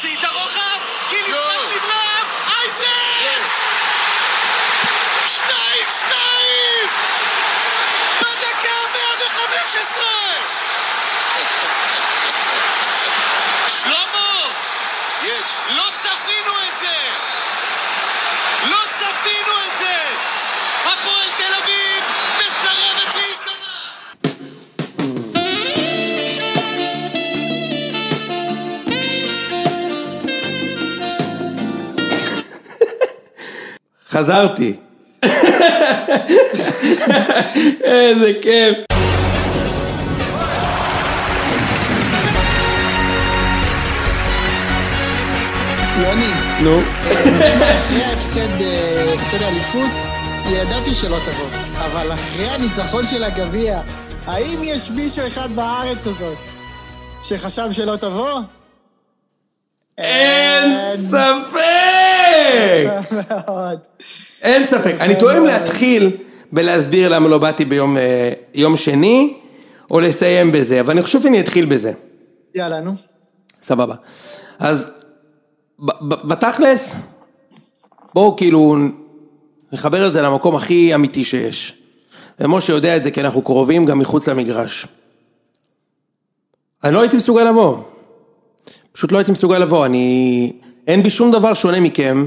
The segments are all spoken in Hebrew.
Rosita. חזרתי. איזה כיף. יוני, נו. אחרי ההפסד, אה, הפסד האליפות, ידעתי שלא תבוא. אבל אחרי הניצחון של הגביע, האם יש מישהו אחד בארץ הזאת שחשב שלא תבוא? אין ספק! מאוד. אין ספק. אני תוהה אם להתחיל בלהסביר למה לא באתי ביום אה, שני, או לסיים בזה, אבל אני חושב שאני אתחיל בזה. יאללה, נו. סבבה. אז בתכלס, בואו כאילו נחבר את זה למקום הכי אמיתי שיש. ומשה יודע את זה כי אנחנו קרובים גם מחוץ למגרש. אני לא הייתי מסוגל לבוא. פשוט לא הייתי מסוגל לבוא. אני... אין בי שום דבר שונה מכם.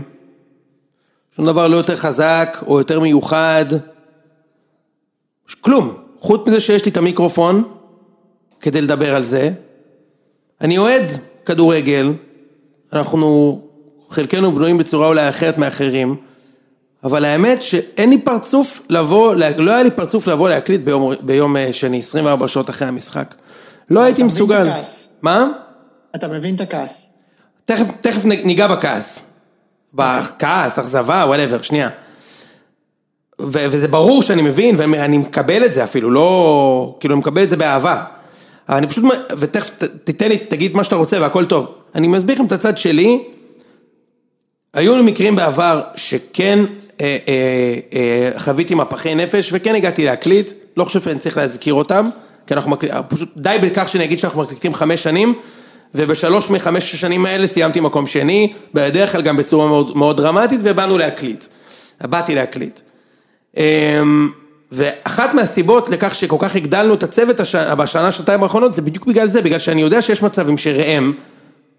שום דבר לא יותר חזק או יותר מיוחד. כלום. חוץ מזה שיש לי את המיקרופון כדי לדבר על זה. אני אוהד כדורגל, אנחנו חלקנו בנויים בצורה אולי אחרת מאחרים, אבל האמת שאין לי פרצוף לבוא, לא היה לי פרצוף לבוא להקליט ביום, ביום אה, שני, 24 שעות אחרי המשחק. לא הייתי אתה מבין את מסוגל. הכעס? מה? אתה מבין את הכעס. תכף, תכף ניגע בכעס. בכעס, אכזבה, whatever, שנייה. ו- וזה ברור שאני מבין, ואני מקבל את זה אפילו, לא... כאילו, אני מקבל את זה באהבה. אבל אני פשוט... ותכף תיתן לי, תגיד מה שאתה רוצה והכל טוב. אני מסביר לכם את הצד שלי. היו לי מקרים בעבר שכן אה, אה, אה, חוויתי מפחי נפש וכן הגעתי להקליט, לא חושב שאני צריך להזכיר אותם, כי אנחנו מקליטים, פשוט די בכך שאני אגיד שאנחנו מקליטים חמש שנים, ובשלוש מחמש השנים האלה סיימתי מקום שני, בדרך כלל גם בצורה מאוד, מאוד דרמטית, ובאנו להקליט. באתי להקליט. אמ, ואחת מהסיבות לכך שכל כך הגדלנו את הצוות הש... בשנה, שנתיים האחרונות, זה בדיוק בגלל זה, בגלל שאני יודע שיש מצבים שראם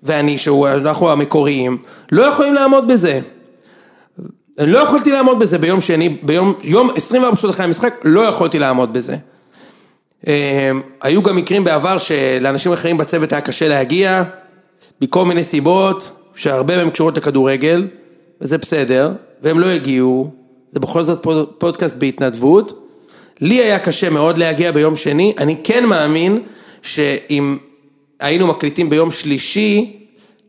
ואני, שאנחנו המקוריים, לא יכולים לעמוד בזה. לא יכולתי לעמוד בזה ביום שני, ביום, יום 24 שעות אחרי המשחק, לא יכולתי לעמוד בזה. אמ, היו גם מקרים בעבר שלאנשים אחרים בצוות היה קשה להגיע, מכל מיני סיבות, שהרבה מהם קשורות לכדורגל, וזה בסדר, והם לא הגיעו, זה בכל זאת פוד- פודקאסט בהתנדבות. לי היה קשה מאוד להגיע ביום שני, אני כן מאמין שאם היינו מקליטים ביום שלישי,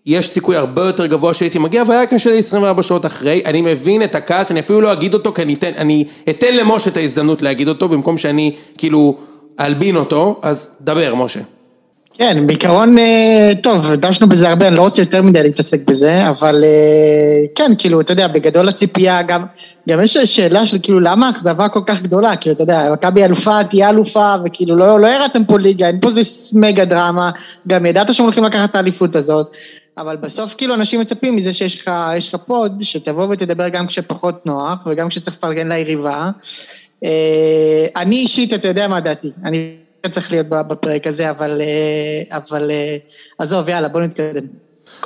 יש סיכוי הרבה יותר גבוה שהייתי מגיע, והיה קשה לי 24 שעות אחרי, אני מבין את הכעס, אני אפילו לא אגיד אותו, כי אני אתן, אני אתן למשה את ההזדמנות להגיד אותו, במקום שאני כאילו אלבין אותו, אז דבר, משה. כן, בעיקרון, אה, טוב, דשנו בזה הרבה, אני לא רוצה יותר מדי להתעסק בזה, אבל אה, כן, כאילו, אתה יודע, בגדול הציפייה גם, גם יש שאלה של כאילו, למה האכזבה כל כך גדולה? כאילו, אתה יודע, מכבי אלופה, תהיה אלופה, וכאילו, לא, לא ירדתם פה ליגה, אין פה איזה מגה דרמה, גם ידעת שהם הולכים לקחת את האליפות הזאת, אבל בסוף כאילו אנשים מצפים מזה שיש לך, לך פוד, שתבוא ותדבר גם כשפחות נוח, וגם כשצריך לפרגן ליריבה. אה, אני אישית, אתה יודע מה דעתי, אני צריך להיות בפרק הזה, אבל, אה, אבל אה, עזוב, יאללה, בוא נתקדם.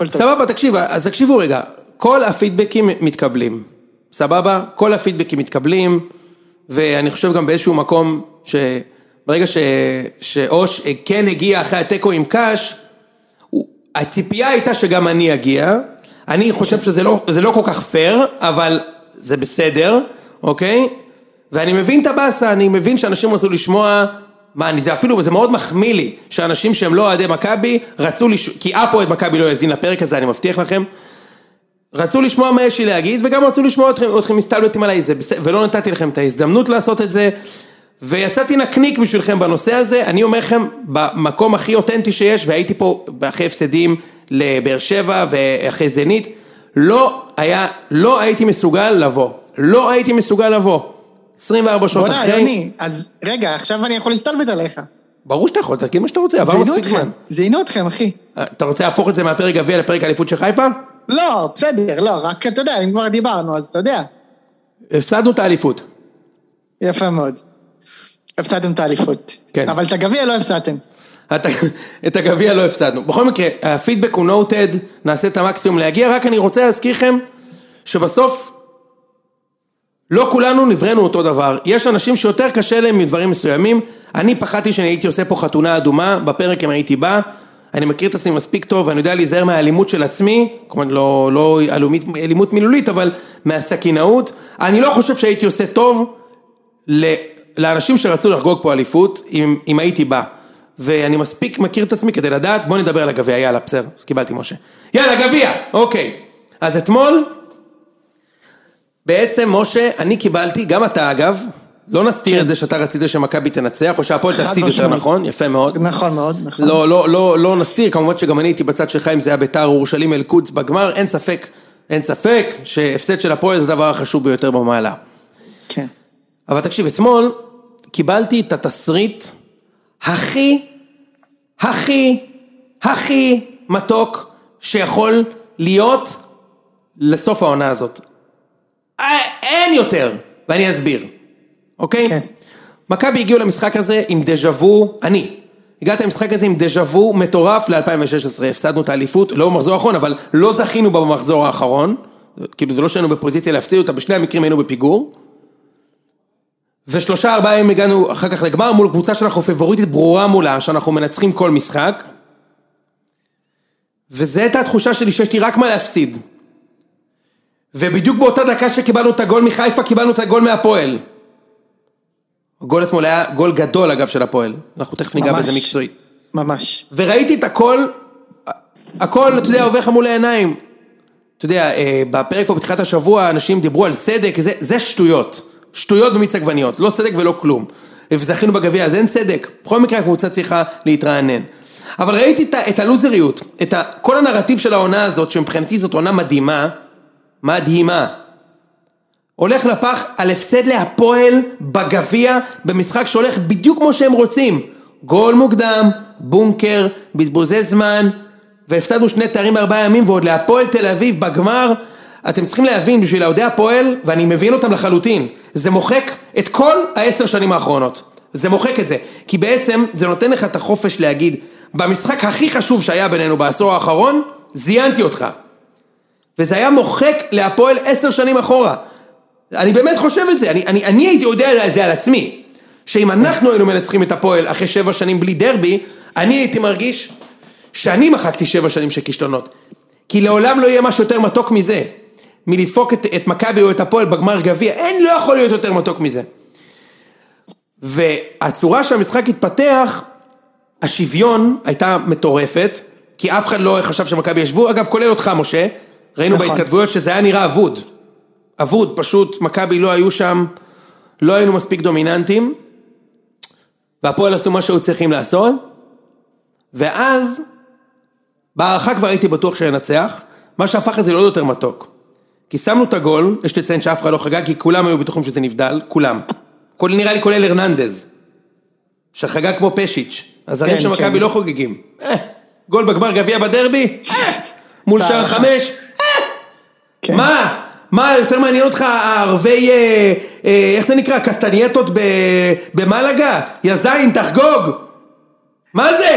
סבבה, תקשיב, אז תקשיבו רגע, כל הפידבקים מתקבלים, סבבה? כל הפידבקים מתקבלים, ואני חושב גם באיזשהו מקום שברגע ש... שאוש כן הגיע אחרי התיקו עם קאש, הציפייה הייתה שגם אני אגיע, אני חושב שזה לא, לא כל כך פייר, אבל זה בסדר, אוקיי? ואני מבין את הבאסה, אני מבין שאנשים רצו לשמוע, מה, אני, זה אפילו, זה מאוד מחמיא לי, שאנשים שהם לא אוהדי מכבי, רצו לשמוע, כי אף אוהד מכבי לא יאזין לפרק הזה, אני מבטיח לכם, רצו לשמוע מה יש לי להגיד, וגם רצו לשמוע אתכם, אתכם מסתלבטים עליי, זה בסדר, ולא נתתי לכם את ההזדמנות לעשות את זה, ויצאתי נקניק בשבילכם בנושא הזה, אני אומר לכם, במקום הכי אותנטי שיש, והייתי פה אחרי הפסדים לבאר שבע ואחרי זנית, לא היה, לא הייתי מסוגל לבוא, לא הייתי מסוגל לבוא. 24 שעות בוא'נה, אחרי, יוני, אז רגע, עכשיו אני יכול להסתלבט עליך. ברור שאתה יכול, תגיד מה שאתה רוצה, עבר מספיק זמן. זיינו אתכם, אחי. אתה רוצה להפוך את זה מהפרק גביע לפרק האליפות של חיפה? לא, בסדר, לא, רק אתה יודע, אם כבר דיברנו, אז אתה יודע. הפסדנו את האליפות. יפה מאוד. הפסדתם את האליפות. כן. אבל את הגביע לא הפסדתם. את הגביע לא הפסדנו. בכל מקרה, הפידבק הוא נוטד, נעשה את המקסימום להגיע, רק אני רוצה להזכיר לכם שבסוף לא כולנו נבראנו אותו דבר. יש אנשים שיותר קשה להם מדברים מסוימים. אני פחדתי שאני הייתי עושה פה חתונה אדומה, בפרק אם הייתי בא. אני מכיר את עצמי מספיק טוב, ואני יודע להיזהר מהאלימות של עצמי, כמובן לא, לא אלימות, אלימות מילולית, אבל מהסכינאות. אני לא חושב שהייתי עושה טוב ל- לאנשים שרצו לחגוג פה אליפות, אם, אם הייתי בא. ואני מספיק מכיר את עצמי כדי לדעת, בוא נדבר על הגביע, יאללה, בסדר, קיבלתי משה. יאללה, גביע! אוקיי. אז אתמול, בעצם, משה, אני קיבלתי, גם אתה אגב, לא נסתיר את זה שאתה רצית שמכבי תנצח, או שהפועל תפסיד יותר. נכון, יפה מאוד. נכון מאוד, נכון. לא, לא, לא, לא נסתיר, כמובן שגם אני הייתי בצד שלך אם זה היה ביתר אורשלים אל-קודס בגמר, אין ספק, אין ספק שהפסד של הפועל זה הדבר החשוב ביותר במעלה. כן. אבל תקשיב, אתמול קיבלתי את התסריט הכי, הכי, הכי מתוק שיכול להיות לסוף העונה הזאת. אה, אין יותר, ואני אסביר, אוקיי? כן. מכבי הגיעו למשחק הזה עם דז'ה וו, אני. הגעתי למשחק הזה עם דז'ה וו מטורף ל-2016, הפסדנו את האליפות, לא במחזור האחרון, אבל לא זכינו בה במחזור האחרון, כאילו זה לא שהיינו בפוזיציה להפסיד אותה, בשני המקרים היינו בפיגור. ושלושה ארבעה ימים הגענו אחר כך לגמר מול קבוצה שאנחנו פיבוריטית ברורה מולה, שאנחנו מנצחים כל משחק. וזו הייתה התחושה שלי שיש לי רק מה להפסיד. ובדיוק באותה דקה שקיבלנו את הגול מחיפה, קיבלנו את הגול מהפועל. הגול אתמול היה גול גדול אגב של הפועל, אנחנו תכף ניגע. בזה מקצועית. ממש. וראיתי את הכל, הכל, אתה יודע, עובר לך מול העיניים. אתה יודע, אה, בפרק פה בתחילת השבוע אנשים דיברו על סדק, זה, זה שטויות. שטויות במיץ עגבניות, לא סדק ולא כלום. וזכינו בגביע, אז אין סדק. בכל מקרה הקבוצה צריכה להתרענן. אבל ראיתי את, ה- את הלוזריות, את ה, כל הנרטיב של העונה הזאת, שמבחינתי זאת עונה מדהימה, מדהימה. הולך לפח על הפסד להפועל בגביע במשחק שהולך בדיוק כמו שהם רוצים. גול מוקדם, בונקר, בזבוזי זמן, והפסדנו שני תארים בארבעה ימים, ועוד להפועל תל אביב בגמר. אתם צריכים להבין, בשביל אוהדי הפועל, ואני מבין אותם לחלוטין, זה מוחק את כל העשר שנים האחרונות. זה מוחק את זה. כי בעצם זה נותן לך את החופש להגיד, במשחק הכי חשוב שהיה בינינו בעשור האחרון, זיינתי אותך. וזה היה מוחק להפועל עשר שנים אחורה. אני באמת חושב את זה, אני, אני, אני הייתי יודע את זה על עצמי. שאם אנחנו היינו מנצחים את הפועל אחרי שבע שנים בלי דרבי, אני הייתי מרגיש שאני מחקתי שבע שנים של כישלונות. כי לעולם לא יהיה משהו יותר מתוק מזה. מלדפוק את, את מכבי או את הפועל בגמר גביע, אין, לא יכול להיות יותר מתוק מזה. והצורה שהמשחק התפתח, השוויון הייתה מטורפת, כי אף אחד לא חשב שמכבי ישבו, אגב כולל אותך משה, ראינו נכון. בהתכתבויות שזה היה נראה אבוד. אבוד, פשוט מכבי לא היו שם, לא היינו מספיק דומיננטים, והפועל עשו מה שהיו צריכים לעשות, ואז בהערכה כבר הייתי בטוח שננצח, מה שהפך את זה לעוד יותר מתוק. כי שמנו את הגול, יש לציין שאף אחד לא חגג, כי כולם היו בטוחים שזה נבדל, כולם. כל, נראה לי כולל הרננדז, שחגג כמו פשיץ', הזרים כן, של מכבי כן. לא חוגגים. אה, גול בגמר גביע בדרבי, אה, מול שער. חמש, כן. מה? מה, יותר מעניין אותך הערבי, אה, אה, איך זה נקרא, קסטנייטות במלגה? יא זין, תחגוג! מה זה?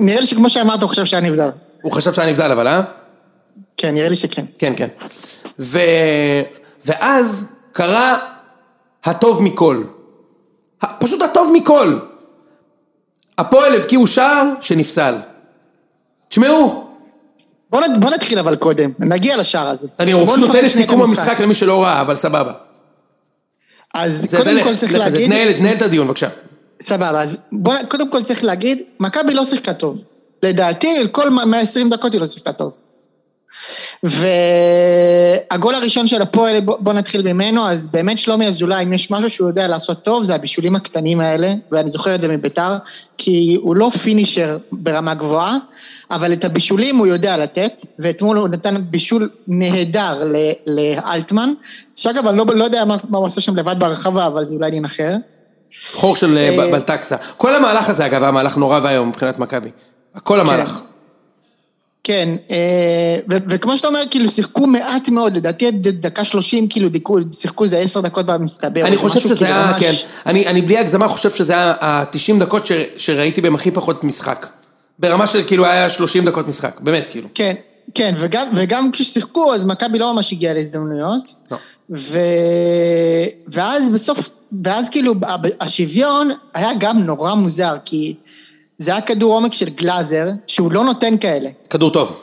נראה לי שכמו- שאמרת, הוא חושב שאני נבדל. הוא חשב שאני נבדל אבל, אה? כן, נראה לי שכן. כן, כן. ו... ואז קרה הטוב מכל. פשוט הטוב מכל. הפועל הבקיעו שער שנפסל. תשמעו, בוא נ- בוא נתחיל אבל קודם, נגיע לשער הזה. אני פשוט נותן נפרק את סיכום המשחק למי שלא ראה, אבל סבבה. אז קודם לך, כל צריך לך, להגיד, תנהל, תנהל את הדיון בבקשה. סבבה, אז בוא, קודם כל צריך להגיד, מכבי לא שיחקה טוב. לדעתי, כל 120 דקות היא לא שיחקה טוב. והגול הראשון של הפועל, בוא, בוא נתחיל ממנו, אז באמת שלומי אזולאי, אם יש משהו שהוא יודע לעשות טוב, זה הבישולים הקטנים האלה, ואני זוכר את זה מביתר, כי הוא לא פינישר ברמה גבוהה, אבל את הבישולים הוא יודע לתת, ואתמול הוא נתן בישול נהדר לאלטמן, שאגב, אני לא, לא יודע מה, מה הוא עושה שם לבד ברחבה, אבל זה אולי עניין אחר. חור של אה, אה, בלטקסה. כל המהלך הזה, אגב, היה מהלך נורא ואיום מבחינת מכבי. כל המהלך. כן, אה, וכמו שאתה אומר, כאילו שיחקו מעט מאוד, לדעתי עד דקה שלושים, כאילו שיחקו איזה עשר דקות במצטבר. אני חושב שזה כאילו היה, כן, אני, בלי הגזמה חושב שזה היה ה-90 דקות שראיתי בהם הכי פחות משחק. ברמה של כאילו היה 30 דקות משחק, באמת כאילו. כן, כן, וגם, וגם כששיחקו, אז מכבי לא ממש הגיעה להזדמנויות. לא. ו... ואז בסוף, ואז כאילו השוויון היה גם נורא מוזר, כי זה היה כדור עומק של גלאזר, שהוא לא נותן כאלה. כדור טוב.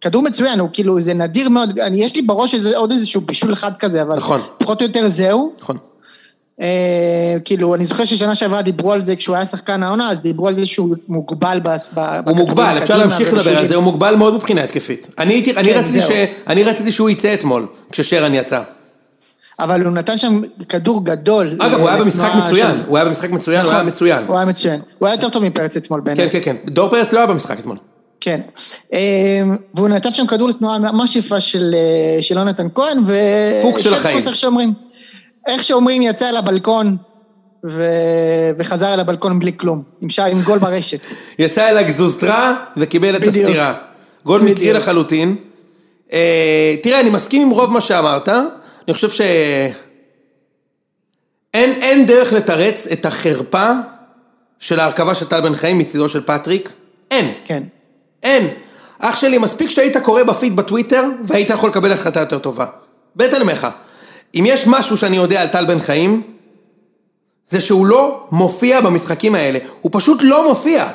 כדור מצוין, הוא כאילו, זה נדיר מאוד, אני, יש לי בראש איזה, עוד איזשהו בישול אחד כזה, אבל נכון. פחות או יותר זהו. נכון. אה, כאילו, אני זוכר ששנה שעברה דיברו על זה כשהוא היה שחקן העונה, אז דיברו על זה שהוא מוגבל ב... ב- הוא מוגבל, אפשר להמשיך לדבר על. זה, הוא מוגבל מאוד מבחינה התקפית. אני, הייתי, אני, כן, רציתי. ש, אני רציתי שהוא יצא אתמול, כששרן יצא. אבל הוא נתן שם כדור גדול. אגב, הוא היה במשחק מצוין, הוא היה במשחק מצוין, הוא נכון, היה מצוין. הוא היה מצוין. הוא היה יותר טוב מפרץ אתמול בעיניי. כן, כן, כן. דור פרס לא היה במשחק אתמול. כן. אה, והוא נתן שם כדור לתנועה ממש יפה של אה, של יונתן כהן, ו... פוק של החיים. איך שאומרים. איך שאומרים, יצא אל הבלקון, ו... וחזר אל הבלקון בלי כלום. עם שער, עם גול ברשת. יצא אל הגזוזטרה וקיבל את בדיוק. הסטירה. גול מקרי. לחלוטין. אה, תראה, אני מסכים עם רוב מה שאמרת. אני חושב ש... אין, אין דרך לתרץ את החרפה של ההרכבה של טל בן חיים מצידו של פטריק. אין. כן. אין. אח שלי, מספיק שהיית קורא בפיד בטוויטר, והיית יכול לקבל החלטה יותר טובה. בית אני אומר לך, אם יש משהו שאני יודע על טל בן חיים, זה שהוא לא מופיע במשחקים האלה. הוא פשוט לא מופיע.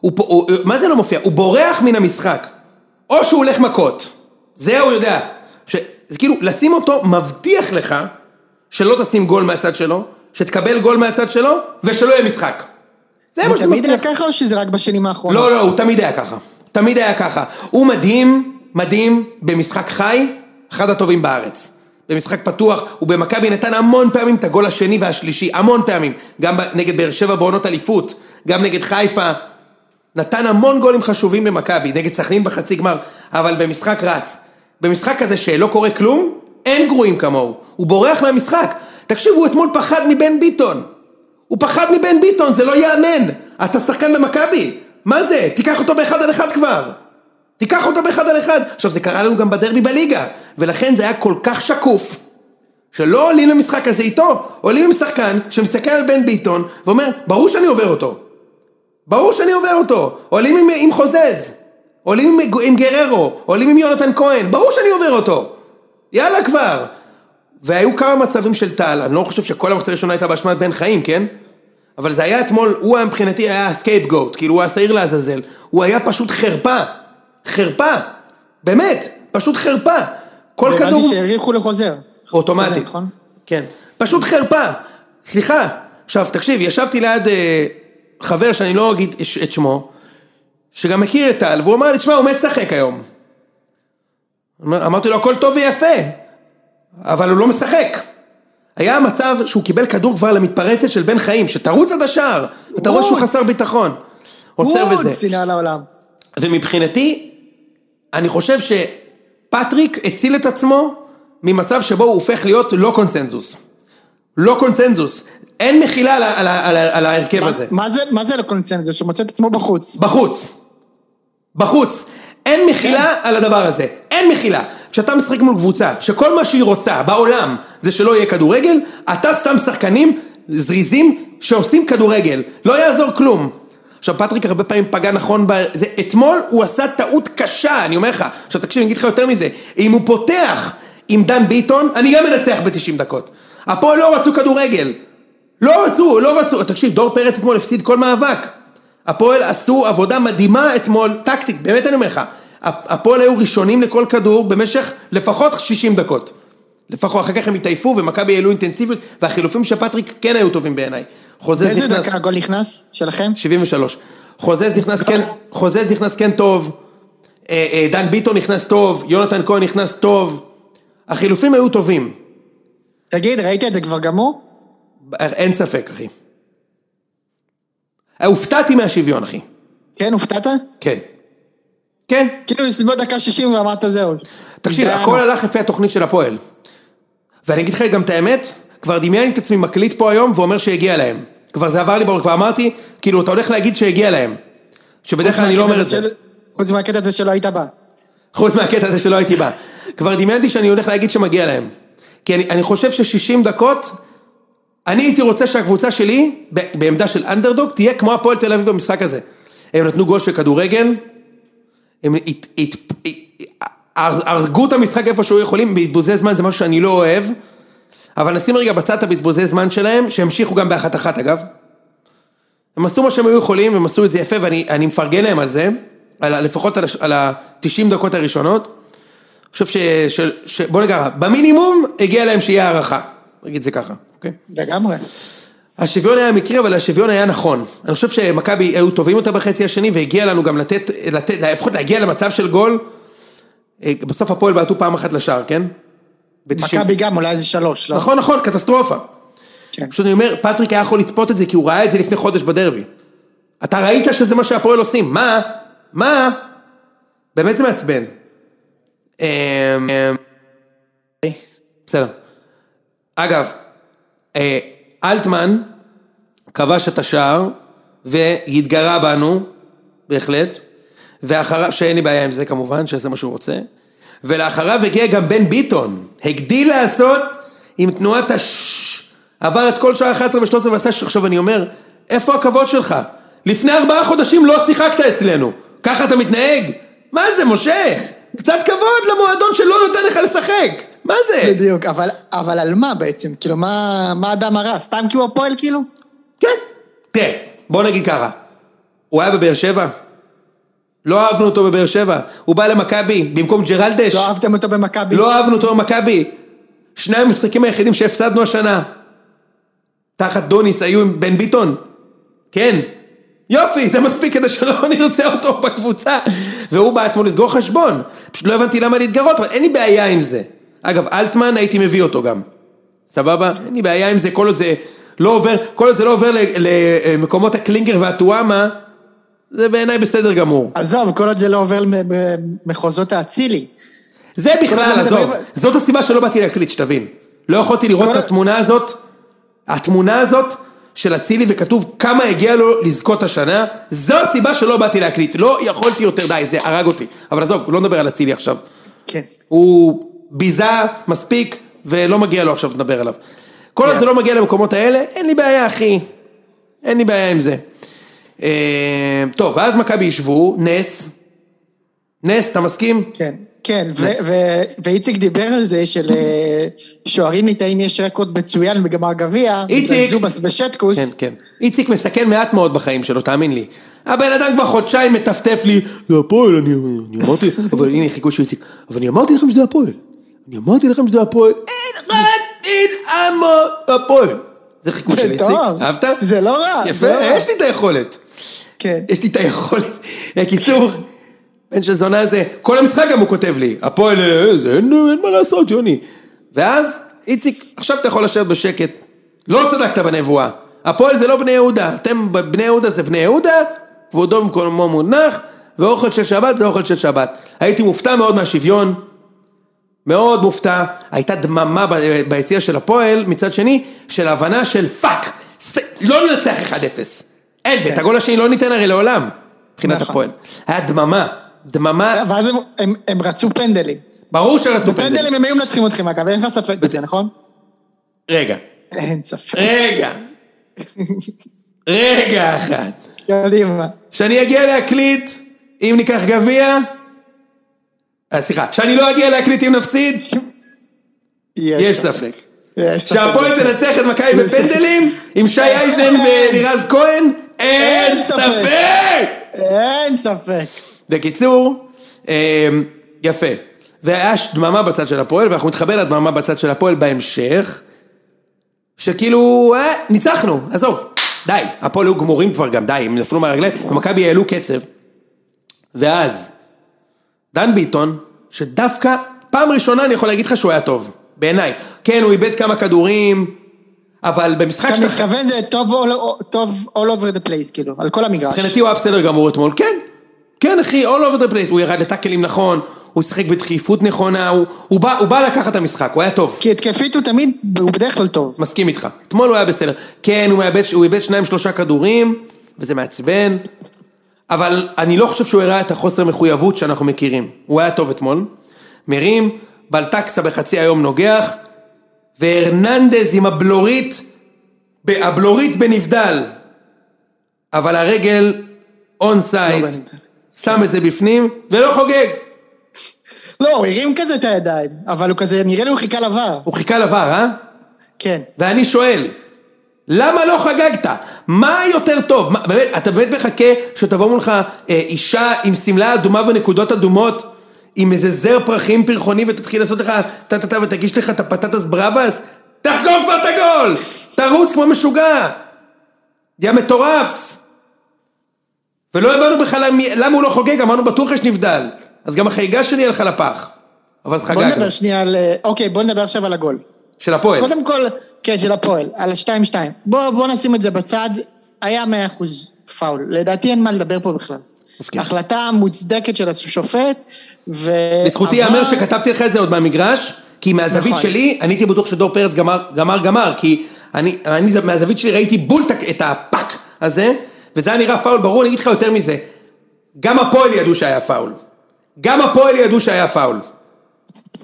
הוא, הוא, מה זה לא מופיע? הוא בורח מן המשחק. או שהוא הולך מכות. זה הוא יודע. זה כאילו, לשים אותו מבטיח לך שלא תשים גול מהצד שלו, שתקבל גול מהצד שלו, ושלא יהיה משחק. זה מה זה שזה תמיד היה מבטיח. ככה או שזה רק בשנים האחרונות? לא, לא, הוא תמיד היה ככה. תמיד היה ככה. הוא מדהים, מדהים במשחק חי, אחד הטובים בארץ. במשחק פתוח, הוא במכבי נתן המון פעמים את הגול השני והשלישי, המון פעמים. גם נגד באר שבע בעונות אליפות, גם נגד חיפה. נתן המון גולים חשובים למכבי, נגד סכנין בחצי גמר, אבל במשחק רץ. במשחק כזה שלא קורה כלום, אין גרועים כמוהו. הוא בורח מהמשחק. תקשיב, הוא אתמול פחד מבן ביטון. הוא פחד מבן ביטון, זה לא ייאמן. אתה שחקן במכבי. מה זה? תיקח אותו באחד על אחד כבר. תיקח אותו באחד על אחד. עכשיו, זה קרה לנו גם בדרבי בליגה, ולכן זה היה כל כך שקוף, שלא עולים למשחק הזה איתו, עולים עם שחקן שמסתכל על בן ביטון, ואומר, ברור שאני עובר אותו. ברור שאני עובר אותו. עולים עם, עם חזיזה, עולים עם, עם גררו, עולים עם יונתן כהן, ברור שאני עובר אותו. יאללה כבר. והיו כמה מצבים של טל, אני לא חושב שכל המחצית הראשונה הייתה באשמת בן חיים, כן? אבל זה היה אתמול, הוא היה מבחינתי היה ה scapegoat, כאילו הוא השעיר לעזאזל. הוא היה פשוט חרפה. חרפה. באמת, פשוט חרפה. כל כדור... והבנתי שהאריכו לחוזר. אוטומטית. נכון? כן. פשוט חרפה. סליחה. עכשיו, תקשיב, ישבתי ליד אה, חבר שאני לא אגיד את שמו, שגם מכיר את טל, והוא אמר לי, תשמע, הוא מת לשחק היום. אמר- אמרתי לו, הכל טוב ויפה, אבל הוא לא משחק. היה מצב שהוא קיבל כדור כבר למתפרצת של בן חיים, שתרוץ עד השער, ואתה רואה שהוא רוץ. חסר ביטחון. עוצר רוץ, בזה. שנאה לעולם. ומבחינתי, אני חושב שפטריק הציל את עצמו ממצב שבו הוא הופך להיות לא קונצנזוס. לא קונצנזוס. אין מחילה על, ההרכב מה- הזה. מה זה- מה זה לקונצנזוס? שמוצא את עצמו בחוץ. בחוץ. בחוץ. אין מחילה על הדבר הזה. אין מחילה. כשאתה משחק מול קבוצה, שכל מה שהיא רוצה בעולם זה שלא יהיה כדורגל, אתה שם שחקנים זריזים שעושים כדורגל. לא יעזור כלום. עכשיו פטריק הרבה פעמים פגע נכון ב... זה, אתמול הוא עשה טעות קשה, אני אומר לך. עכשיו תקשיב, אני אגיד לך יותר מזה. אם הוא פותח עם דן ביטון, אני גם מנצח ב-90 דקות. הפועל לא רצו כדורגל. לא רצו, לא רצו. תקשיב, דור פרץ אתמול הפסיד כל מאבק. הפועל עשו עבודה מדהימה אתמול, טקטית, באמת אני אומר לך. הפועל היו ראשונים לכל כדור במשך לפחות 60 דקות. לפחות, אחר כך הם התעייפו ומכבי העלו אינטנסיביות, והחילופים של פטריק כן היו טובים בעיניי. חוזז באיזה נכנס... דקה הגול נכנס? שלכם? 73. חוזז נכנס כן, חוזז נכנס כן טוב, אה, אה, דן ביטון נכנס טוב, יונתן כהן נכנס טוב, החילופים היו טובים, תגיד, ראית את זה כבר גמור? אין ספק אחי. הופתעתי מהשוויון אחי, כן, הופתעת? כן. כן, כאילו, בסביבות דקה 60 ואמרת זהו. תקשיב. הכל הלך לפי התוכנית של הפועל. ואני אגיד לך גם את האמת, כבר דמיינתי את עצמי מקליט פה היום ואומר שהגיע להם. כבר זה עבר לי בראש, כבר אמרתי, כאילו, אתה הולך להגיד שהגיע להם. שבדרך כלל אני לא אומר את זה. חוץ מהקטע הזה שלא היית בא. חוץ מהקטע הזה שלא הייתי בא. כבר דמיינתי שאני הולך להגיד שמגיע להם. כי אני, אני חושב ש-60 דקות, אני הייתי רוצה שהקבוצה שלי, בעמדה של אנדרדוג, תהיה כמו הפועל תל אביב במשחק הזה. הם נתנו גול של כדורגל, הם הרגו את המשחק איפה שהיו יכולים, בזבוזי זמן זה משהו שאני לא אוהב, אבל נשים רגע בצד את הבזבוזי זמן שלהם, שהמשיכו גם באחת אחת אגב. הם עשו מה שהם היו יכולים, הם עשו את זה יפה, ואני אני מפרגן להם על זה, על, לפחות על, על ה-90 דקות הראשונות. אני חושב ש... ש, ש בוא נגיד במינימום הגיע להם שיהיה הערכה. נגיד זה ככה, אוקיי? לגמרי. השוויון היה מקרי, אבל השוויון היה נכון. אני חושב שמכבי היו טובים אותה בחצי השני, והגיע לנו גם לתת, לתת, לפחות להגיע למצב של גול. אה, בסוף הפועל בעטו פעם אחת לשער, כן? ב- 90. מכבי גם אולי איזה שלוש, לא? נכון, נכון, קטסטרופה. כן. פשוט אני אומר, פטריק היה יכול לצפות את זה כי הוא ראה את זה לפני חודש בדרבי. אתה ראית שזה מה שהפועל עושים, מה? מה? באמת זה מעצבן. אמ, אמ, בסדר. אגב, אה, אלטמן כבש את השער והתגרה בנו, בהחלט, ואחריו, שאין לי בעיה עם זה כמובן, שיעשה מה שהוא רוצה, ולאחריו הגיע גם בן ביטון, הגדיל לעשות עם תנועת הש... עבר את כל שעה 11 ו-13 ועשה ש... עכשיו אני אומר, איפה הכבוד שלך? לפני ארבעה חודשים לא שיחקת אצלנו, ככה אתה מתנהג? מה זה, משה? קצת כבוד למועדון שלא נותן לך לשחק, מה זה? בדיוק, אבל, אבל על מה בעצם? כאילו, מה, מה אדם הרע? סתם כי הוא הפועל כאילו? כן. תראה, בוא נגיד ככה, הוא היה בבאר שבע? לא אהבנו אותו בבאר שבע, הוא בא למכבי במקום ג'רלדש, לא אהבתם אותו במכבי? לא אהבנו אותו במכבי. שני המשחקים היחידים שהפסדנו השנה, תחת דוניס היו עם בן ביטון? כן. יופי, זה מספיק כדי שלא נרצה אותו בקבוצה. והוא בא אתמול לסגור חשבון. פשוט לא הבנתי למה להתגרות, אבל אין לי בעיה עם זה. אגב, אלטמן הייתי מביא אותו גם. סבבה? אין לי בעיה עם זה, כל עוד זה לא עובר, כל עוד זה לא עובר למקומות הקלינגר והטואמה, זה בעיניי בסדר גמור. עזוב, כל עוד זה לא עובר למחוזות האצילי. זה בכלל, עזוב, זאת הסיבה שלא באתי להקליט, שתבין. לא יכולתי לראות את התמונה הזאת, התמונה הזאת של אצילי וכתוב כמה הגיע לו לזכות השנה, זו הסיבה שלא באתי להקליט. לא יכולתי יותר, די, זה הרג אותי. אבל עזוב, לא נדבר על אצילי עכשיו. כן. הוא ביזה מספיק, ולא מגיע לו עכשיו לדבר עליו. כל עוד. זה לא מגיע למקומות האלה, אין לי בעיה, אחי. אין לי בעיה עם זה. אה, טוב, ואז מכבי ישבו, נס. נס, אתה מסכים? כן, כן, ואיציק דיבר על זה של אה, שוערים ליטאים יש רקורד מצוין בגמר גביע, איציק. זובס ושטקוס, כן, כן. איציק מסכן מעט מאוד בחיים שלו, תאמין לי. הבן אדם כבר חודשיים מטפטף לי, זה הפועל, אני, אמרתי, אבל הנה חיכו של איציק, אבל אני אמרתי לכם שזה הפועל. אני אמרתי לכם שזה הפועל. אין רק אין עמו הפועל. זה חיקוי זה של איציק. אהבת? זה לא רע, יפה, לא. יש לי את היכולת. כן, יש לי את היכולת. בקיצור, בן של זונה זה, כל המשחק גם הוא כותב לי, הפועל, אה, אין מה לעשות, יוני. ואז, איציק, עכשיו אתה יכול לשבת בשקט. לא צדקת בנבואה. הפועל זה לא בני יהודה. אתם, בני יהודה זה בני יהודה, כבודו במקומו מונח, ואוכל של שבת זה אוכל של שבת. הייתי מופתע מאוד מהשוויון. מאוד מופתע, הייתה דממה ביציע של הפועל, מצד שני, של הבנה של fuck, ס- לא ננצח 1-0. אין, ואת הגול השני לא ניתן הרי לעולם, מבחינת נכון. הפועל. היה דממה, דממה, ואז הם- רצו פנדלים. ברור שרצו פנדלים. בפנדלים הם היו מנצחים אתכם אגב, אין לך ספק בזה, נכון? רגע, אין ספק. רגע, רגע אחד. קדימה. שאני אגיע להקליט, אם ניקח גביע, סליחה, שאני לא אגיע להקליט אם נפסיד, יש ספק. שהפועל תנצח את מכבי. בפנדלים, עם שי אייזן ולירז כהן, אין ספק. אין ספק. בקיצור, אמ, יפה. והיה דממה בצד של הפועל, ואנחנו נתחבר לדממה בצד של הפועל בהמשך, שכאילו, אה, ניצחנו, עזוב, די, הפועל היו גמורים כבר גם, די, הם נפלו מהרגליים, ומכבי העלו קצב. ואז, דן ביטון, שדווקא, פעם ראשונה אני יכול להגיד לך שהוא היה טוב, בעיניי. כן, הוא איבד כמה כדורים, אבל במשחק אתה שאתה... מתכוון זה טוב all- טוב all over the place, כאילו, על כל המגרש. מבחינתי הוא היה בסדר גמור אתמול, כן. כן אחי, all over the place, הוא ירד לטאקלים נכון, הוא שיחק בדחיפות נכונה, הוא, הוא, בא, הוא בא לקחת את המשחק, הוא היה טוב. כי התקפית הוא תמיד, הוא בדרך כלל טוב. מסכים איתך. אתמול הוא היה בסדר. כן, הוא איבד שניים שלושה כדורים, וזה מעצבן, אבל אני לא חושב שהוא הראה את החוסר מחויבות שאנחנו מכירים. הוא היה טוב אתמול. מרים, בלטקסה בחצי היום נוגח, והרננדז עם הבלורית, הבלורית בנבדל. אבל הרגל און סייד, בנבדל. שם את זה בפנים, ולא חוגג. לא, הוא הרים כזה את הידיים, אבל הוא כזה, נראה לי הוא חיכה לבר. הוא חיכה לבר, אה? כן. ואני שואל, למה לא חגגת? מה יותר טוב? מה, באמת, אתה באמת מחכה שתבוא מולך אה, אישה עם שמלה אדומה ונקודות אדומות, עם איזה זר פרחים פרחוני ותתחיל לעשות לך טה-טה-טה ותגיש לך את הפטטס בראבס? תחגוג כבר את הגול! תרוץ כמו משוגע! יא מטורף! ולא הבנו בכלל למה הוא לא חוגג, אמרנו בטוח יש נבדל. אז גם החגיגה שלי הלכה לפח. אבל בוא חגגנו. נדבר שנייה על... אה, אוקיי, בוא נדבר עכשיו על הגול. של הפועל. קודם כל, כן, של הפועל, על ה-2-2. בוא, בוא נשים את זה בצד, היה 100% פאול. לדעתי אין מה לדבר פה בכלל. מסכים. החלטה מוצדקת של השופט, ו... לזכותי אבל- ייאמר שכתבתי לך את זה עוד מהמגרש, כי מהזווית נכון. שלי, אני הייתי בטוח שדור פרץ גמר, גמר, גמר, כי אני, אני מהזווית שלי ראיתי בול את הפאק הזה, וזה היה נראה פאול ברור, אני אגיד לך יותר מזה, גם הפועל ידעו שהיה פאול. גם הפועל ידעו שהיה פאול.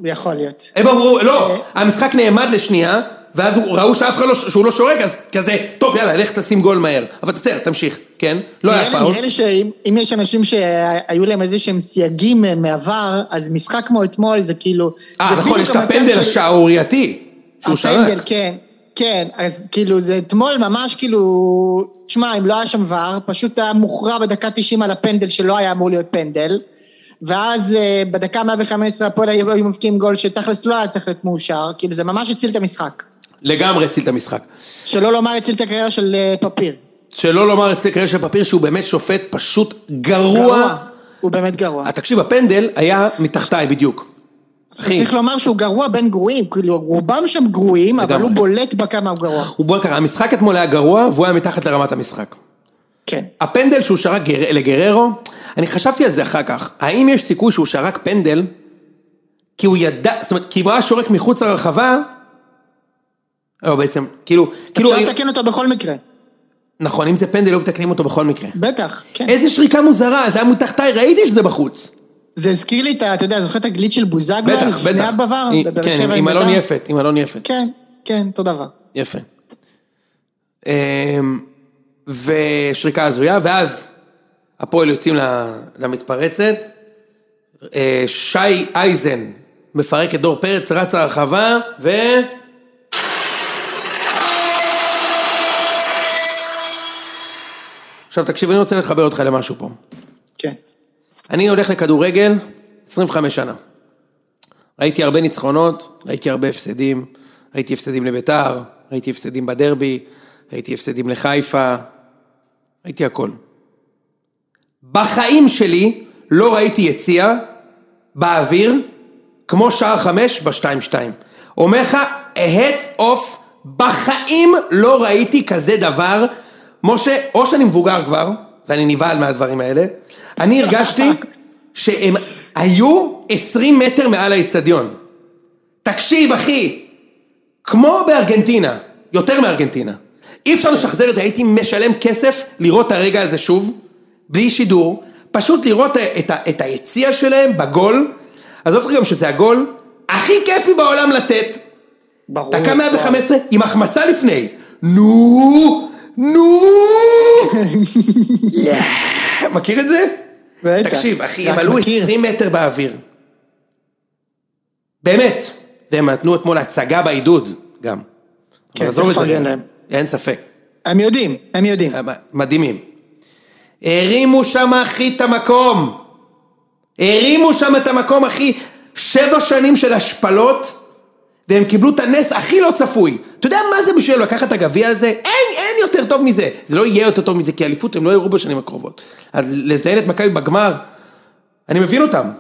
יכול להיות. הם אמרו, לא, אה. המשחק נעמד לשנייה, ואז ראו שאף אחד לא, שהוא לא שורק, אז כזה, טוב יאללה, לך תשים גול מהר. אבל בסדר, תמשיך, כן? לא היה פאול. נראה לי שאם אם יש אנשים שהיו להם איזה שהם סייגים אה, מעבר, אז משחק כמו אתמול זה כאילו... אה, נכון, בדיוק יש את הפנדל השערורייתי, שהוא הפנדל, שרק. כן, כן, אז כאילו זה אתמול ממש כאילו, שמע, אם לא היה שם VAR, פשוט היה מוכרע בדקה 90 על הפנדל שלא היה אמור להיות פנדל, ואז אה, בדקה 115 הפועל היו מבקיעים גול שתכלס לא היה צריך להיות מאושר, כאילו זה ממש הציל את המשחק. לגמרי הציל את המשחק. שלא לומר הציל את הקריירה של אה, פפיר. שלא לומר אצלי קריירה של פפיר שהוא באמת שופט פשוט גרוע. גרוע. הוא באמת גרוע. אה, תקשיב, הפנדל היה מתחתיי בדיוק. אחי, צריך לומר שהוא גרוע בין גרועים, כאילו רובם שם גרועים, אבל. הוא בולט בכמה הוא גרוע. הוא בוא נקרא, המשחק אתמול היה גרוע והוא היה מתחת לרמת המשחק. כן. הפנדל שהוא שרק גר... לגררו, אני חשבתי על זה אחר כך, האם יש סיכוי שהוא שרק פנדל, כי הוא ידע, זאת אומרת, כי אם הוא היה שורק מחוץ לרחבה, לא בעצם, כאילו, כאילו, אפשר לתקן אותו בכל מקרה. נכון, אם זה פנדל היו מתקנים אותו בכל מקרה. בטח, כן. איזה שריקה מוזרה, זה היה מתחתיי, ראיתי שזה בחוץ. זה הזכיר לי את ה... אתה יודע, זוכר את הגליץ' של בוזגלו? בטח, לפני בטח. הבבר? היא- בבאר כן, עם אלון בית"ר? יפת, עם אלון יפת. כן, כן, אותו דבר. יפה. אמ, ושריקה הזויה, ואז הפועל יוצאים למתפרצת, אה, שי אייזן מפרק את דור פרץ, רץ לרחבה, ו... עכשיו תקשיב, אני רוצה לחבר אותך למשהו פה. כן. אני הולך לכדורגל 25 שנה. ראיתי הרבה ניצחונות, ראיתי הרבה הפסדים, ראיתי הפסדים לביתר, ראיתי הפסדים בדרבי, ראיתי הפסדים לחיפה, ראיתי הכל. בחיים שלי לא ראיתי יציאה באוויר כמו שער חמש בשתיים שתיים. אומר לך, hats off, בחיים לא ראיתי כזה דבר. משה, או שאני מבוגר כבר, ואני נבהל מהדברים האלה, אני הרגשתי שהם היו 20 מטר מעל האצטדיון. תקשיב, אחי, כמו בארגנטינה, יותר מארגנטינה. אי אפשר לשחזר את זה, הייתי משלם כסף לראות את הרגע הזה שוב, בלי שידור, פשוט לראות את, ה, את היציע שלהם בגול. עזוב גם שזה הגול הכי כיפי בעולם לתת. ברור. דקה 115 עם החמצה לפני. נו, נו! מכיר את זה? בטח. תקשיב, אחי, הם עלו מכיר. 20 מטר באוויר. באמת. והם נתנו אתמול הצגה בעידוד, גם. כן, צריך. לפרגן להם. אין ספק. הם יודעים, הם יודעים. מדהימים. הרימו שם, אחי, את המקום. הרימו שם את המקום, אחי. שבע שנים של השפלות, והם קיבלו את הנס הכי לא צפוי. אתה יודע מה זה בשביל לקחת את הגביע הזה? אין, אין יותר טוב מזה. זה לא יהיה יותר טוב מזה, כי אליפות הם לא יראו בשנים הקרובות. אז לזיין את מכבי בגמר, אני מבין אותם.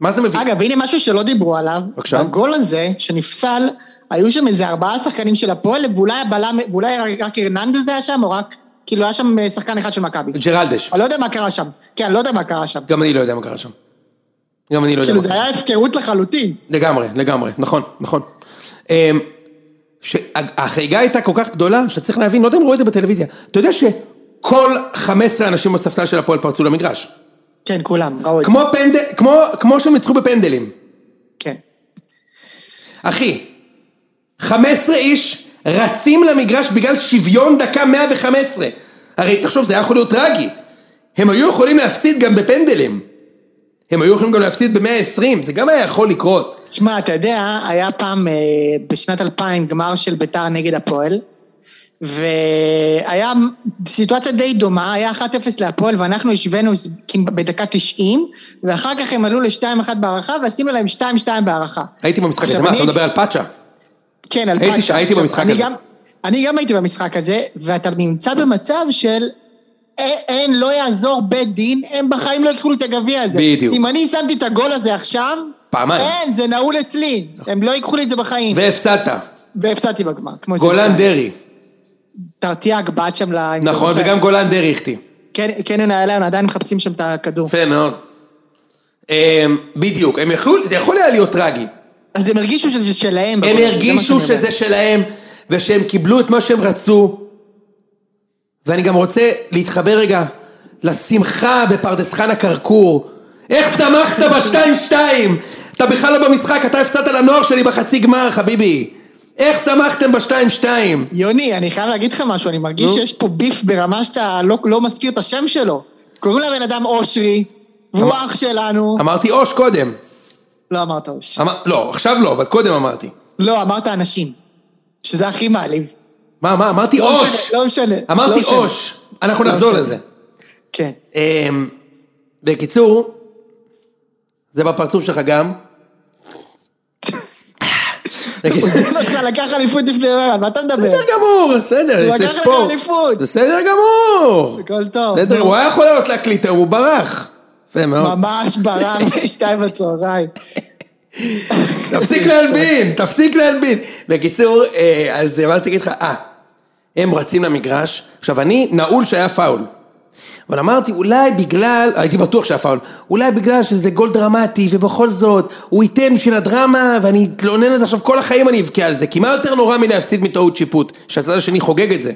מה זה מבין? אגב, הנה משהו שלא דיברו עליו. בבקשה. בגול הזה, שנפסל, היו שם איזה ארבעה שחקנים של הפועל, ואולי הבלם, ואולי רק הרננדז היה שם, או רק, כאילו היה שם אה, שחקן אחד של מכבי. ג'רלדש. אני לא יודע מה קרה שם. כן, אני לא יודע מה קרה שם. גם אני לא יודע מה קרה שם. גם אני לא יודע כאילו מה זה קרה שם. היה הפקרות לחלוטין. לגמרי, לגמרי, נכון, נכון. אמ, שהחגיגה הייתה כל כך גדולה, שאתה צריך להבין, לא יודע אם רואים את זה בטלוויזיה, אתה יודע שכל כל 15 אנשים בספסל של הפועל פרצו למגרש. כן, כולם, ראו את זה. כמו פנדל, כמו, כמו שהם ניצחו בפנדלים. כן. אחי, 15 איש רצים למגרש בגלל שוויון דקה 115. הרי תחשוב, זה היה יכול להיות טרגי. הם היו יכולים להפסיד גם בפנדלים. הם היו יכולים גם להפסיד ב-120, זה גם היה יכול לקרות. שמע, אתה יודע, היה פעם אה, בשנת 2000 גמר של ביתר נגד הפועל, והיה סיטואציה די דומה, היה 1-0 להפועל ואנחנו השווינו בדקה 90, ואחר כך הם עלו ל-2-1 בהערכה ועשינו להם 2-2 בהערכה. הייתי במשחק הזה, מה, אתה מדבר על פאצ'ה? כן, על הייתי הייתי במשחק אני הזה. גם, אני גם הייתי במשחק הזה, ואתה נמצא במצב של אין, לא יעזור בית דין, הם בחיים לא ייקחו לי את הגביע הזה. בדיוק. אם אני שמתי את הגול הזה עכשיו, פעמיים. אין, זה נעול אצלי. הם לא ייקחו לי את זה בחיים. והפסדת. והפסדתי בגמר. כמו גולן דרעי. תרטיאק בעט שם ל... נכון. וגם גולן דרעי החטיא. כן, קניון איילון עדיין מחפשים שם את הכדור. יפה מאוד. אמ, בדיוק, הם יכלו, זה יכול היה להיות טרגי. אז הם הרגישו שזה שלהם. הם הרגישו. שזה שלהם, ושהם קיבלו את מה שהם רצו. ואני גם רוצה להתחבר רגע לשמחה בפרדס חנה כרכור. איך שמחת בשתיים-שתיים? אתה בכלל לא במשחק, אתה הפסדת לנוער שלי בחצי גמר, חביבי. איך שמחתם בשתיים-שתיים? יוני, אני חייב להגיד לך משהו, אני מרגיש. שיש פה ביף ברמה שאתה לא, לא מזכיר את השם שלו. קוראים לבן אדם אושרי, והוא אח שלנו. אמרתי אוש קודם. לא אמרת אוש. אמר, לא, עכשיו לא, אבל קודם אמרתי. לא, אמרת אנשים. שזה הכי מעליב. מה, מה, אמרתי לא אוש. משנה, לא משנה. אמרתי לא. אוש. אנחנו לא נחזור משנה. לזה. כן. אמ, בקיצור, זה בפרצוף שלך גם. הוא אותך לקח אליפות לפני רעיון, מה אתה מדבר? בסדר גמור, בסדר, הוא זה לקח לך ספורט. אליפות. בסדר גמור. הכל טוב. בסדר. הוא היה יכול לעלות להקליט הוא ברח. יפה מאוד. ממש ברר בשתיים בצהריים. תפסיק להלבין, תפסיק להלבין. בקיצור, אה, אז מה רציתי להגיד לך? אה, הם רצים למגרש. עכשיו, אני נעול שהיה פאול. אבל אמרתי, אולי בגלל, הייתי בטוח שהיה פאול, אולי בגלל שזה גול דרמטי, ובכל זאת, הוא ייתן בשביל הדרמה, ואני אתלונן על זה עכשיו, כל החיים אני אבכה על זה, כי מה יותר נורא מלהפסיד מטעות שיפוט, שהצד השני חוגג את זה.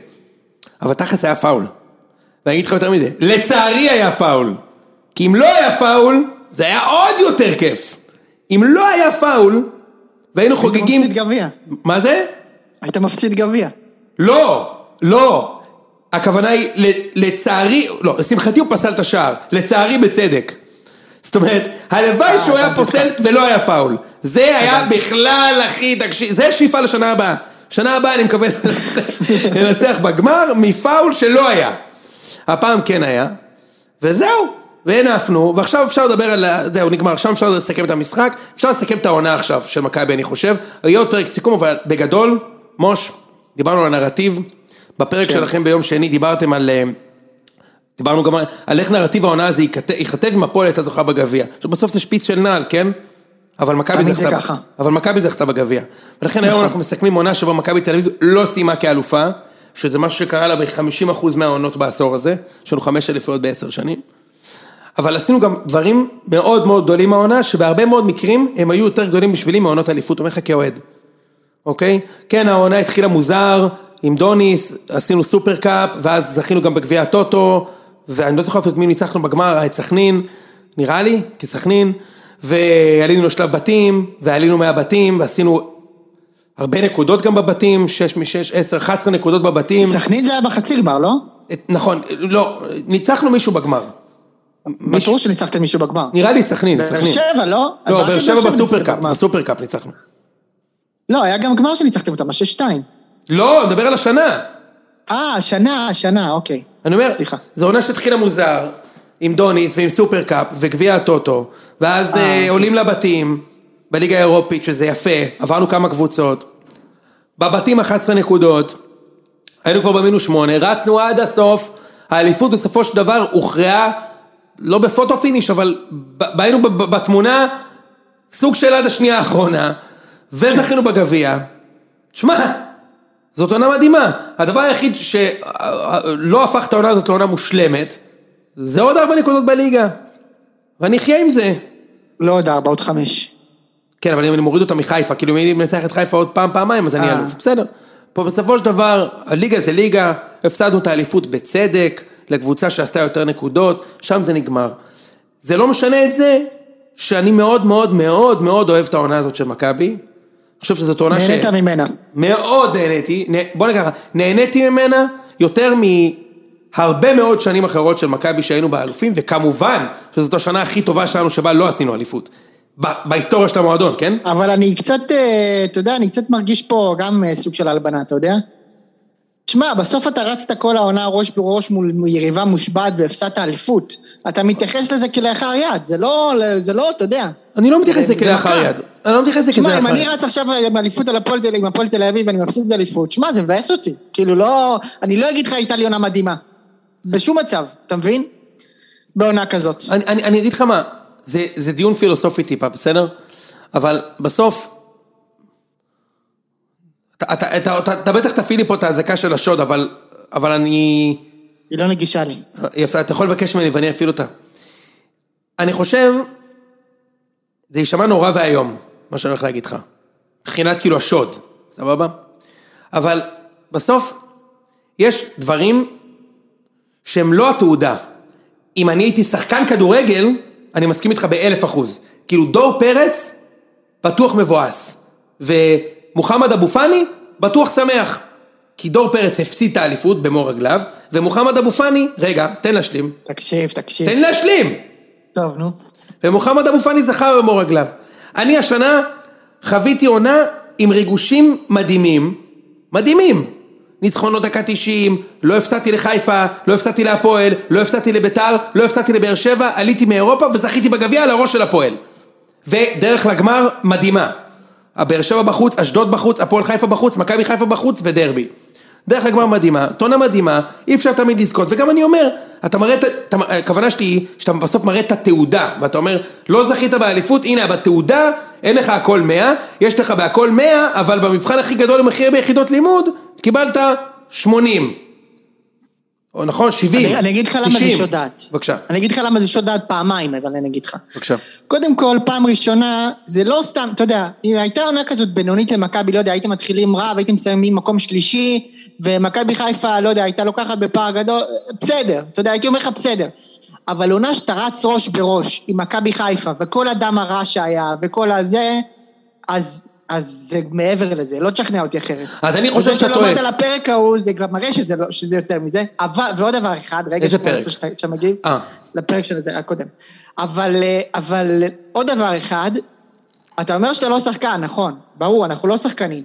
אבל תכלס היה פאול. ואני אגיד לך יותר מזה, לצערי היה פאול. כי אם לא היה פאול, זה היה עוד יותר כיף. אם לא היה פאול, והיינו היית חוגגים... מפסיד גביע. מה זה? היית מפסיד גביע. לא, לא. הכוונה היא, לצערי, לא, לשמחתי הוא פסל את השער. לצערי בצדק. זאת אומרת, הלוואי שהוא היה אותך. פוסל ולא היה פאול. זה היה בכלל, אחי, תקשיב, זה שאיפה לשנה הבאה. שנה הבאה אני מקווה לנצח בגמר מפאול שלא היה. הפעם כן היה, וזהו. והנפנו, ועכשיו אפשר לדבר על, זהו, נגמר, עכשיו אפשר לסכם את המשחק, אפשר לסכם את העונה עכשיו של מכבי, אני חושב. יהיה עוד פרק סיכום, אבל בגדול, מוש, דיברנו על הנרטיב, בפרק כן. שלכם ביום שני דיברתם על... אה, דיברנו גם על- איך נרטיב העונה הזה ייכתב- אם הפועל הייתה זוכה בגביע. עכשיו בסוף זה שפיץ של נעל, כן? אבל מכבי תמיד זה זכתה, ככה. אבל מכבי זכתה בגביע. ולכן היום נכון. אנחנו מסכמים עונה שבה מכבי תל אביב לא סיימה כאלופה, שזה משהו שקרה לה ב-50% מהעונות בעשור הזה, יש לנו חמש אליפויות בעשר שנים. אבל עשינו גם דברים מאוד מאוד גדולים מהעונה, שבהרבה מאוד מקרים הם היו יותר גדולים בשבילי מעונות אליפות, אומר לך כאוהד. אוקיי? כן, העונה התחילה מוזר, עם דוניס, עשינו סופר קאפ, ואז זכינו גם בגביע הטוטו, ואני לא זוכר אפילו את מי ניצחנו בגמר, את סכנין, נראה לי, כסכנין, ועלינו לשלב בתים, ועלינו מהבתים, ועשינו הרבה נקודות גם בבתים, 6 מ-6, 10, 11 נקודות בבתים. סכנין זה היה בחצי גמר, לא? נכון, לא, ניצחנו מישהו בגמר. ברור שניצחתם מישהו בגמר. נראה לי סכנין, את באר סכנין. שבע, לא? לא, באר שבע בסופרקאפ. בסופרקאפ ניצחנו. לא, היה גם גמר שניצחתם אותם, השש שתיים. לא, נדבר על השנה. אה, השנה, השנה, אוקיי. אני אומר, סליחה. זו עונה שהתחילה מוזר, עם דוניס ועם סופרקאפ וגביע הטוטו, ואז אה, אה, אוקיי. עולים לבתים, בליגה האירופית, שזה יפה, עברנו כמה קבוצות, בבתים 11 נקודות, היינו כבר במינוס 8, רצנו עד הסוף, האליפות בסופו של דבר הוכרעה, לא ב photo finish, אבל היינו בתמונה, סוג של עד השנייה האחרונה, וזכינו בגביע. שמע, זאת עונה מדהימה. הדבר היחיד שלא הפך את העונה הזאת לעונה מושלמת, זה עוד ארבע נקודות בליגה. ואני אחיה עם זה. לא עוד ארבע, עוד חמש. כן, אבל אם אני מוריד אותה מחיפה, כאילו אם הייתי מנצח את חיפה עוד פעם, פעמיים, אז אני אה. אלוף. בסדר. פה בסופו של דבר, הליגה זה ליגה, הפסדנו את האליפות בצדק, לקבוצה שעשתה יותר נקודות, שם זה נגמר. זה לא משנה את זה שאני מאוד מאוד מאוד מאוד אוהב את העונה הזאת של מכבי. אני חושב שזאת עונה ש... נהנית ממנה. מאוד נהניתי, נה- בוא נגיד ככה, נהניתי ממנה יותר מהרבה מאוד שנים אחרות של מכבי שהיינו באלופים, וכמובן שזאת השנה הכי טובה שלנו שבה לא עשינו אליפות. בהיסטוריה של המועדון, כן? אבל אני קצת, אה, אתה יודע, אני קצת מרגיש פה גם אה, סוג של הלבנה, אתה יודע? שמע, בסוף אתה רצת כל העונה ראש בראש מול יריבה מושבעת והפסדת אליפות. אתה מתייחס לזה כלאחר יד, זה לא, זה לא, אתה יודע. אני לא מתייחס זה- לזה זה כלאחר. יד. אני לא מתייחס לזה שמע, אם כלאחר אני יד. רץ עכשיו עם אליפות על הפועל תל- עם הפועל תל אביב ואני מפסיד אליפות, שמע, זה מבאס אותי. כאילו לא, אני לא אגיד לך הייתה לי עונה מדהימה. בשום מצב, אתה מבין? בעונה כזאת. אני, אני, אני אגיד לך מה, זה, זה דיון פילוסופי טיפה, בסדר? אבל בסוף, אתה, אתה, אתה, אתה, אתה בטח תפעיל לי פה את האזעקה של השוד, אבל, אבל אני... היא לא נגישה לי. יפה, אתה יכול לבקש ממני ואני אפעיל אותה. אני חושב, זה יישמע נורא ואיום, מה שאני הולך להגיד לך. מבחינת כאילו השוד, סבבה? אבל בסוף, יש דברים שהם לא התעודה. אם אני הייתי שחקן כדורגל, אני מסכים איתך באלף אחוז. כאילו דור פרץ, בטוח מבואס. ומוחמד אבו פאני, בטוח שמח. כי דור פרץ הפסיד את האליפות במו רגליו, ומוחמד אבו פאני, רגע, תן להשלים. תקשיב, תקשיב. תן לי להשלים! טוב, נו. ומוחמד אבו פאני זכה במו רגליו. אני השנה חוויתי עונה עם ריגושים מדהימים, מדהימים. ניצחונות דקה 90, לא הפסדתי לחיפה, לא הפסדתי להפועל, לא הפסדתי לביתר, לא הפסדתי לבאר שבע, עליתי מאירופה וזכיתי בגביע על הראש של הפועל. ודרך לגמר מדהימה. הבאר שבע בחוץ, אשדוד בחוץ, הפועל חיפה בחוץ, מכבי חיפה בחוץ ודרבי. דרך לגמר מדהימה, טונה מדהימה, אי אפשר תמיד לזכות, וגם אני אומר, אתה מראה אתה- הכוונה שלי היא שאתה בסוף מראה את התעודה, ואתה אומר, לא זכית באליפות, הנה בתעודה, אין לך הכל 100, יש לך בהכל 100, אבל במבחן הכי גדול למחיר ביחידות לימוד, קיבלת 80. או נכון, 70. אני, אני אגיד לך למה 90. זה שוד דעת. בבקשה, אני אגיד לך למה זה שוד דעת פעמיים, אבל אני אגיד לך. בבקשה. קודם כל, פעם ראשונה, זה לא סתם, אתה יודע, אם הייתה עונה כזאת בינונית למכבי, לא יודע, הייתם מתחילים רע והייתם מסיימים מקום שלישי, ומכבי חיפה, לא יודע, הייתה לוקחת בפער גדול, בסדר, אתה יודע, הייתי אומר לך בסדר. אבל עונה שאתה רץ ראש בראש עם מכבי חיפה, וכל הדם הרע שהיה, וכל הזה, אז, אז זה מעבר לזה, לא תשכנע אותי אחרת. אז אני חושב שאתה וזה טועה. שלא באת לפרק ההוא, זה כבר מראה שזה, לא, שזה יותר מזה. אבל, ועוד דבר אחד, רגע, איזה פרק? שאתה- שאתה מגיב. אה. לפרק של זה הקודם. אבל, אה, אבל עוד דבר אחד, אתה אומר שאתה לא שחקן, נכון, ברור, אנחנו לא שחקנים.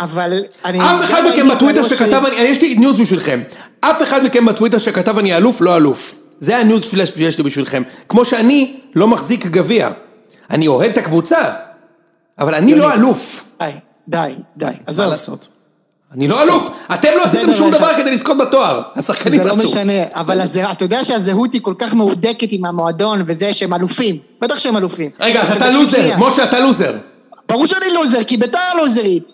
אבל אני... אף אחד מכם בטוויטר שכתב, שלי- אני, יש לי news בשבילכם. אף אחד מכם בטוויטר שכתב אני אלוף, לא אלוף. זה ה newsflash שיש לי בשבילכם. כמו שאני לא מחזיק גביע. אני אוהד את הקבוצה, אבל אני לא אלוף. די, די, די, מה עזוב. לעשות? אני לא אלוף! אתם לא עשיתם דבר שום אחד. דבר כדי לזכות בתואר. השחקנים זה לא עשו. משנה, אבל אתה יודע שהזהות היא כל כך מהודקת עם המועדון וזה שהם אלופים. בטח שהם אלופים. רגע, אז אתה לוזר. משה, אתה לוזר. ברור שאני לוזר, כי ביתר לוזרית.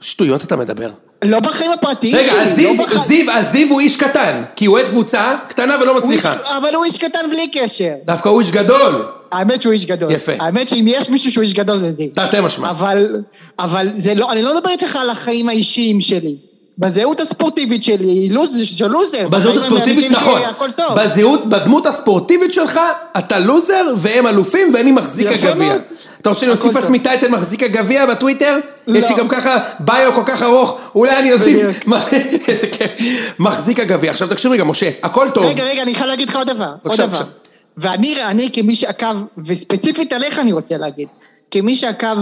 שטויות אתה מדבר. לא בחיים הפרטיים רגע, שלי. אז זיו, לא אז זיו הוא איש קטן. כי הוא אוהד קבוצה קטנה ולא הוא איש- מצליחה. אבל הוא איש קטן בלי קשר. דווקא הוא איש גדול. האמת שהוא איש גדול. יפה. האמת שאם יש מישהו שהוא איש גדול זה זיו. תרתי משמע. אבל, אבל זה לא, אני לא מדבר איתך על החיים האישיים שלי. בזהות הספורטיבית שלי, לוז, של לוזר. בזהות הספורטיבית שלי נכון. בזהות, בדמות הספורטיבית שלך, אתה לוזר והם אלופים ואני מחזיק הגביע. אתה רוצה שאני אוסיף הכל לעצמי טייטל מחזיק הגביע בטוויטר? לא. יש לי גם ככה ביו כל כך ארוך, אולי אני אוסיף. איזה כיף, מחזיק הגביע. עכשיו תקשיב רגע משה, הכל טוב. רגע, רגע, אני חייב להגיד לך עוד דבר. עוד בבקשה, דבר. בבקשה. ואני אני כמי שעקב, וספציפית עליך אני רוצה להגיד, כמי שעקב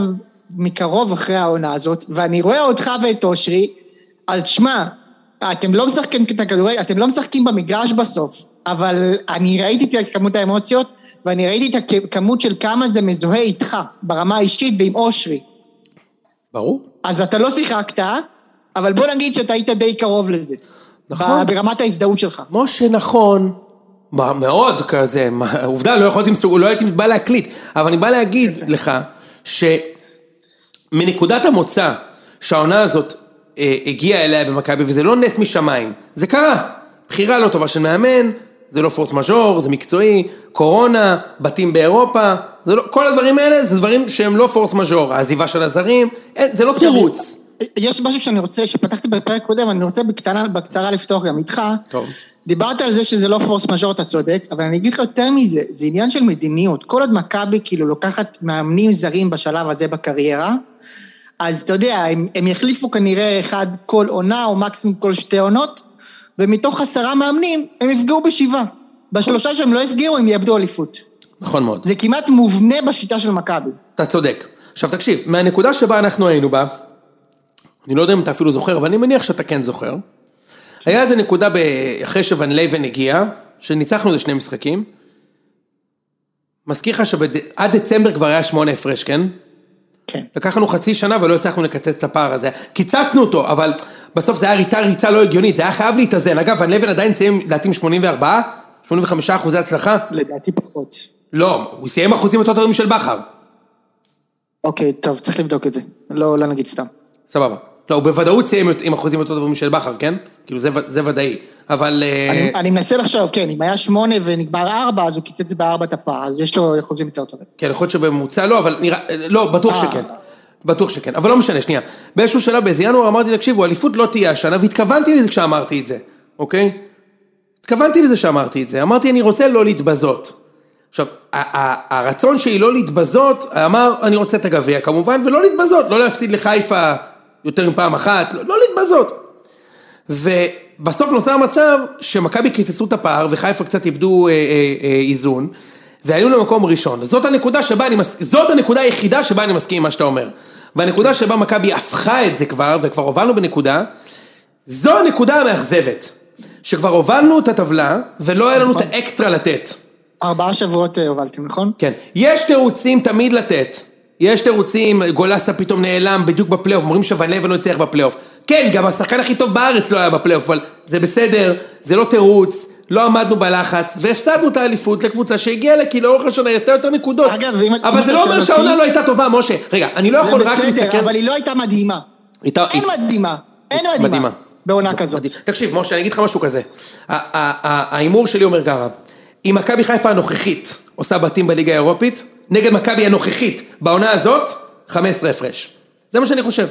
מקרוב אחרי העונה הזאת, ואני רואה אותך ואת אושרי, אז שמע, אתם לא משחקים את הכדורגל, אתם לא משחקים במגרש בסוף, אבל אני ראיתי את כמות האמוציות, ואני ראיתי את הכמות של כמה זה מזוהה איתך, ברמה האישית ועם אושרי. ברור. אז אתה לא שיחקת, אבל בוא נגיד שאתה היית די קרוב לזה. נכון. ברמת ההזדהות שלך. משה נכון, מה, מאוד כזה, מה, עובדה, לא יכולתי, לא הייתי בא להקליט, אבל אני בא להגיד לך, שמנקודת המוצא שהעונה הזאת אה, הגיעה אליה במכבי, וזה לא נס משמיים, זה קרה. בחירה לא טובה של מאמן, זה לא פורס מז'ור, זה מקצועי, קורונה, בתים באירופה, זה לא, כל הדברים האלה זה דברים שהם לא פורס מז'ור, העזיבה של הזרים, אין, זה לא תירוץ. יש משהו שאני רוצה, שפתחתי בפרק קודם, אני רוצה בקטנה, בקצרה לפתוח גם איתך. טוב. דיברת על זה שזה לא פורס מז'ור, אתה צודק, אבל אני אגיד לך יותר מזה, זה עניין של מדיניות. כל עוד מכבי כאילו לוקחת מאמנים זרים בשלב הזה בקריירה, אז אתה יודע, הם, הם יחליפו כנראה אחד כל עונה, או מקסימום כל שתי עונות, ומתוך עשרה מאמנים, הם יפגעו בשבעה. בשלושה שהם לא יפגעו, הם יאבדו אליפות. נכון מאוד. זה כמעט מובנה בשיטה של מכבי. אתה צודק. עכשיו תקשיב, מהנקודה שבה אנחנו היינו בה, אני לא יודע אם אתה אפילו זוכר, אבל אני מניח שאתה כן זוכר, היה איזה נקודה ב... אחרי שוון לוון הגיע, שניצחנו איזה שני משחקים. מזכיר לך שעד דצמבר כבר היה שמונה הפרש, כן? כן. לקח לנו חצי שנה ולא הצלחנו לקצץ את הפער הזה. קיצצנו אותו, אבל בסוף זה היה ריצה ריצה לא הגיונית, זה היה חייב להתאזן. אגב, ון לוון עדיין סיים לדעתי עם 84, 85 אחוזי הצלחה. לדעתי פחות. לא, הוא סיים אחוזים יותר טובים של בכר. אוקיי, טוב, צריך לבדוק את זה. לא, לא נגיד סתם. סבבה. לא, הוא בוודאות סיים עם אחוזים יותר טובים של בכר, כן? כאילו זה, זה ודאי. אבל... אה, אני, אני מנסה לחשוב, כן, אם היה שמונה ונגמר ארבע, אז הוא קיצץ בארבע את הפער, אז יש לו אחוזים יותר טובים. כן, יכול להיות שבממוצע לא, אבל נראה... לא, בטוח אה. שכן. בטוח שכן, אבל לא משנה, שנייה. באיזשהו שלב, באיזה ינואר אמרתי, תקשיבו, אליפות לא תהיה השנה, והתכוונתי לזה כשאמרתי את זה, אוקיי? התכוונתי לזה שאמרתי את זה. אמרתי, אני רוצה לא להתבזות. עכשיו, הרצון שלי לא להתבזות, אמר, אני רוצה את הגביע כמובן, ולא להתבזות, לא להפסיד לחיפה יותר מפעם אחת, לא, לא להתבזות. ובסוף נוצר מצב שמכבי קיצצו את הפער וחיפה קצת איבדו אה, אה, אה, איזון והיו למקום ראשון. זאת הנקודה שבה אני מס... זאת הנקודה היחידה שבה אני מסכים עם מה שאתה אומר. והנקודה שבה מכבי הפכה את זה כבר, וכבר הובלנו בנקודה, זו הנקודה המאכזבת. שכבר הובלנו את הטבלה ולא היה לנו את נכון. האקסטרה לתת. ארבעה שבועות הובלתם, נכון? כן. יש תירוצים תמיד לתת. יש תירוצים, גולסה פתאום נעלם בדיוק בפלייאוף, אומרים שוון לוון לא הצליח בפלייאוף. כן, גם השחקן הכי טוב בארץ לא היה בפלייאוף, אבל זה בסדר, זה לא תירוץ, לא עמדנו בלחץ, והפסדנו את האליפות לקבוצה שהגיעה לכי לאורך השנה, היא עשתה יותר נקודות. אגב, ואם את- אבל זה אתה לא אומר שהעונה לא הייתה טובה, משה. רגע, אני לא יכול זה רק להסתכל... בסדר, אבל היא לא הייתה מדהימה. אין מדהימה. אין מדהימה. בעונה כזאת. תקשיב, משה, אני אגיד לך משהו כזה. ההימור שלי אומר ככה, אם מכבי חיפה הנוכחית עושה בתים בליגה האירופית, נגד מכבי הנוכחית בעונה הזאת, 15 הפרש. זה מה שאני חושב.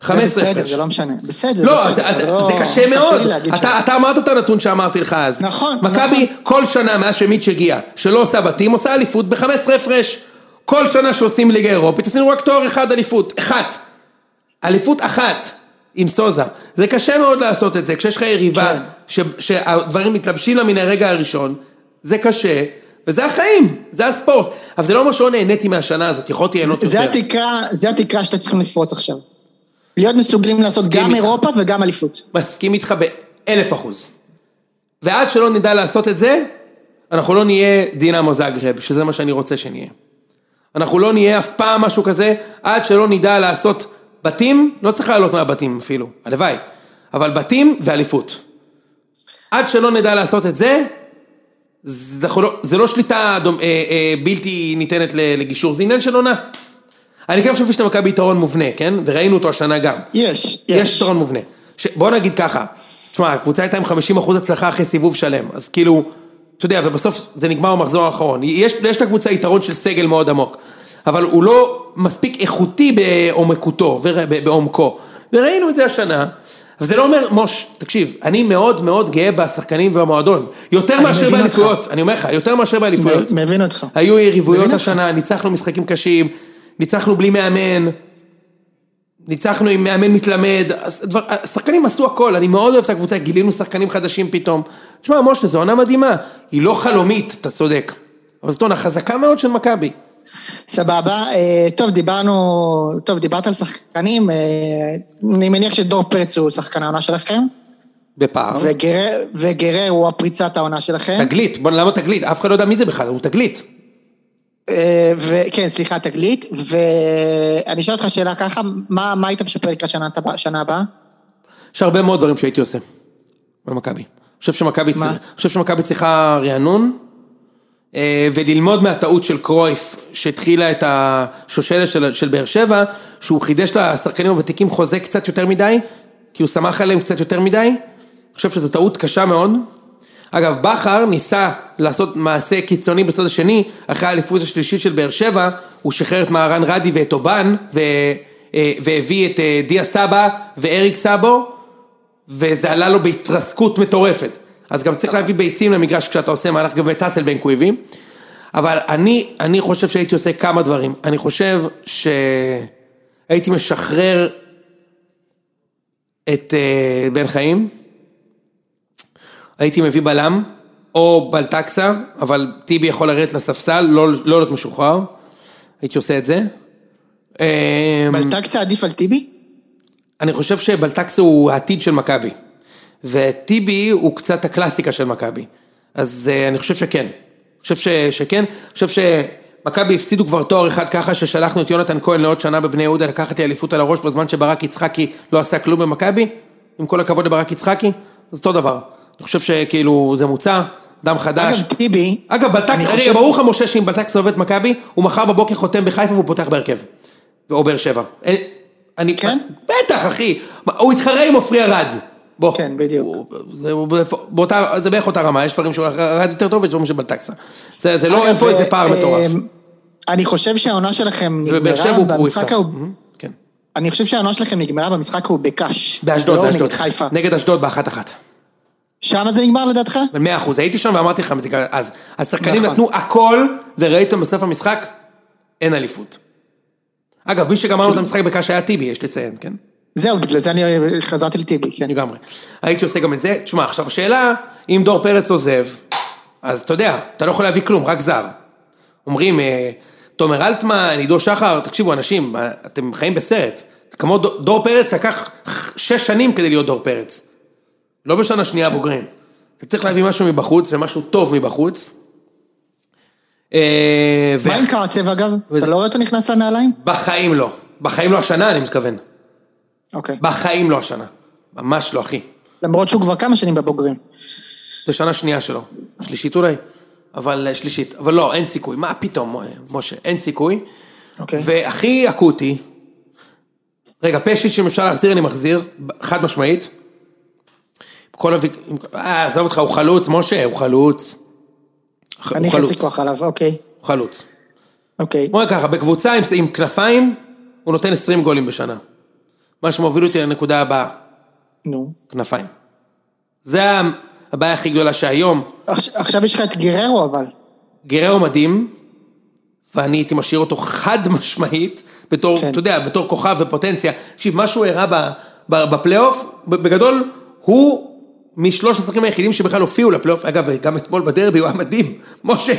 15 בסדר, הפרש. זה לא משנה. בסדר, לא, בסדר, אז, אז לא- זה קשה מאוד. להגיד אתה, ש- אתה אמרת את הנתון שאמרתי לך אז. נכון, מכבי נכון. כל שנה מאז שמיץ' הגיע, שלא עושה בתים, עושה אליפות ב-15 הפרש. כל שנה שעושים ליגה אירופית, עשינו רק תואר אחד אליפות. אחת. אליפות אחת. עם סוזה. זה קשה מאוד לעשות את זה, כשיש לך יריבה, כן. ש, שהדברים מתלבשים לה מן הרגע הראשון, זה קשה, וזה החיים, זה הספורט. אבל זה לא אומר שלא נהניתי מהשנה הזאת, יכולתי ליהנות יותר. זה התקרה, זה התקרה שאתם צריכים לפרוץ עכשיו. להיות מסוגלים לעשות גם איתך. אירופה וגם אליפות. מסכים איתך באלף אחוז. ועד שלא נדע לעשות את זה, אנחנו לא נהיה דינמו זאגרב, שזה מה שאני רוצה שנהיה. אנחנו לא נהיה אף פעם משהו כזה, עד שלא נדע לעשות בתים, לא צריך לעלות מהבתים אפילו, הלוואי, אבל בתים ואליפות. עד שלא נדע לעשות את זה, זה, אנחנו לא, זה לא שליטה דומ, אה, אה, בלתי ניתנת לגישור, זה עניין של עונה. אני כן חושב שיש למכבי יתרון מובנה, כן? וראינו אותו השנה גם. יש, יש יש. יתרון מובנה. ש... בוא נגיד ככה, תשמע, הקבוצה הייתה עם 50% הצלחה אחרי סיבוב שלם, אז כאילו, אתה יודע, ובסוף זה נגמר במחזור האחרון. יש, יש לקבוצה יתרון של סגל מאוד עמוק, אבל הוא לא מספיק איכותי בעומקותו, בעומקו. וראינו את זה השנה. אבל זה לא אומר, מוש, תקשיב, אני מאוד מאוד גאה בשחקנים ובמועדון. יותר מאשר. באליפויות, אני אומר לך, יותר מאשר באליפויות. מבין אותך. היו יריבויות מבין אותך. השנה, ניצחנו משחקים קשים, ניצחנו בלי מאמן, ניצחנו עם מאמן מתלמד, השחקנים עשו הכל, אני מאוד אוהב את הקבוצה, גילינו שחקנים חדשים פתאום. תשמע, משה, זו עונה מדהימה, היא לא חלומית, אתה צודק. אבל זאת עונה חזקה מאוד של מכבי. סבבה, אה, טוב דיברנו, טוב דיברת על שחקנים, אה, אני מניח שדור פרץ הוא שחקן העונה שלכם, בפער. וגרר, וגרר הוא הפריצת העונה שלכם, תגלית, בוא, למה תגלית? אף אחד לא יודע מי זה בכלל, הוא תגלית. אה, וכן סליחה תגלית, ואני אשאל אותך שאלה ככה, מה, מה היית משפר לקראת שנה, שנה הבאה? יש הרבה מאוד דברים שהייתי עושה במכבי. אני חושב שמכבי? צריכה, רענון, וללמוד מהטעות של קרויף, שהתחילה את השושלת של, של באר שבע, שהוא חידש לשחקנים הוותיקים חוזה קצת יותר מדי, כי הוא סמך עליהם קצת יותר מדי. אני חושב שזו טעות קשה מאוד. אגב, בכר ניסה לעשות מעשה קיצוני בצד השני, אחרי האליפות השלישית של באר שבע, הוא שחרר את מהרן רדי ואת אובן, ו, אה, והביא את אה, דיה סבא ואריק סאבו, וזה עלה לו בהתרסקות מטורפת. אז גם צריך להביא ביצים למגרש כשאתה עושה מהלך, גם את טאסלבנק הוא הביא. אבל אני, אני חושב שהייתי עושה כמה דברים. אני חושב שהייתי משחרר את uh, בן חיים, הייתי מביא בלם, או בלטקסה, אבל טיבי יכול לרדת לספסל, לא, לא להיות משוחרר. הייתי עושה את זה. אמ, בלטקסה עדיף על טיבי? אני חושב שבלטקסה הוא העתיד של מכבי. וטיבי הוא קצת הקלאסיקה של מכבי. אז uh, אני חושב שכן. חושב ש, שכן. אני חושב שמכבי הפסידו כבר תואר אחד ככה ששלחנו את יונתן כהן לעוד שנה בבני יהודה לקחת לי אליפות על הראש בזמן שברק יצחקי לא עשה כלום במכבי. עם כל הכבוד לברק יצחקי, אז אותו דבר. אני חושב שכאילו זה מוצע, דם חדש. אגב, טיבי... אגב, רגע, חושב- ברור לך משה שאם בלטקס אוהב את מכבי, הוא מחר בבוקר חותם בחיפה והוא פותח בהרכב. או באר שבע. אני... כן? בטח, אחי. הוא התחרה עם עופרי ארד. בוא. כן, בדיוק. זה, באותה, בערך אותה רמה, יש דברים שהוא ארד יותר טוב ויש דברים של בלטקסה. זה, זה לא, אין פה איזה פער אה, מטורף. אני חושב שהעונה שלכם נגמרה במשחק. ההוא... כן. אני חושב שהעונה שלכם נגמרה במשחק ההוא בקאש. באשדוד, לא באשדוד. נגד אשדוד באחת אחת. שם זה נגמר לדעתך? במאה אחוז, הייתי שם ואמרתי לך אז. השחקנים נכון. נתנו הכל, וראיתם בסוף המשחק, אין אליפות. אגב, מי שגמרנו את המשחק בקש היה טיבי, יש לציין, כן? זהו, בגלל זה אני חזרתי לטיבי, כן. לגמרי. הייתי עושה גם את זה. תשמע, עכשיו השאלה, אם דור פרץ עוזב, אז אתה יודע, אתה לא יכול להביא כלום, רק זר. אומרים, אה, תומר אלטמן, עידו שחר, תקשיבו, אנשים, אה, אתם חיים בסרט. כמו דור פרץ לקח שש שנים כדי להיות דור פרץ. לא בשנה שנייה בוגרים. אתה צריך להביא משהו מבחוץ, ומשהו טוב מבחוץ. אה, מה עם קרצב אגב? אתה לא רואה אותו נכנס לנעליים? בחיים לא. בחיים לא השנה, אני מתכוון. אוקיי. בחיים לא השנה. ממש לא, אחי. למרות שהוא כבר כמה שנים בבוגרים. זו שנה שנייה שלו. שלישית אולי? אבל אה, שלישית. אבל לא, אין סיכוי. מה פתאום, אה, משה? אין סיכוי. אוקיי. והכי אקוטי, רגע, פשיץ' אם אפשר להחזיר, אני מחזיר, חד משמעית. כל הוויק... אה, עזוב אותך, הוא חלוץ, משה, הוא חלוץ. אני. חצי כוח עליו, אוקיי. הוא חלוץ. אוקיי. בוא נגיד ככה, בקבוצה עם, עם כנפיים, הוא נותן 20 גולים בשנה. מה שמוביל אותי לנקודה הבאה, נו. כנפיים. זה הבעיה הכי גדולה שהיום, עכש- עכשיו יש לך את גררו אבל. גררו מדהים, ואני הייתי משאיר אותו חד משמעית, בתור, כן. אתה יודע, בתור כוכב ופוטנציה. תקשיב, מה שהוא הראה בפלייאוף, בגדול, הוא משלוש השחקנים היחידים שבכלל הופיעו לפלייאוף, אגב, גם אתמול בדרבי הוא היה מדהים. משה,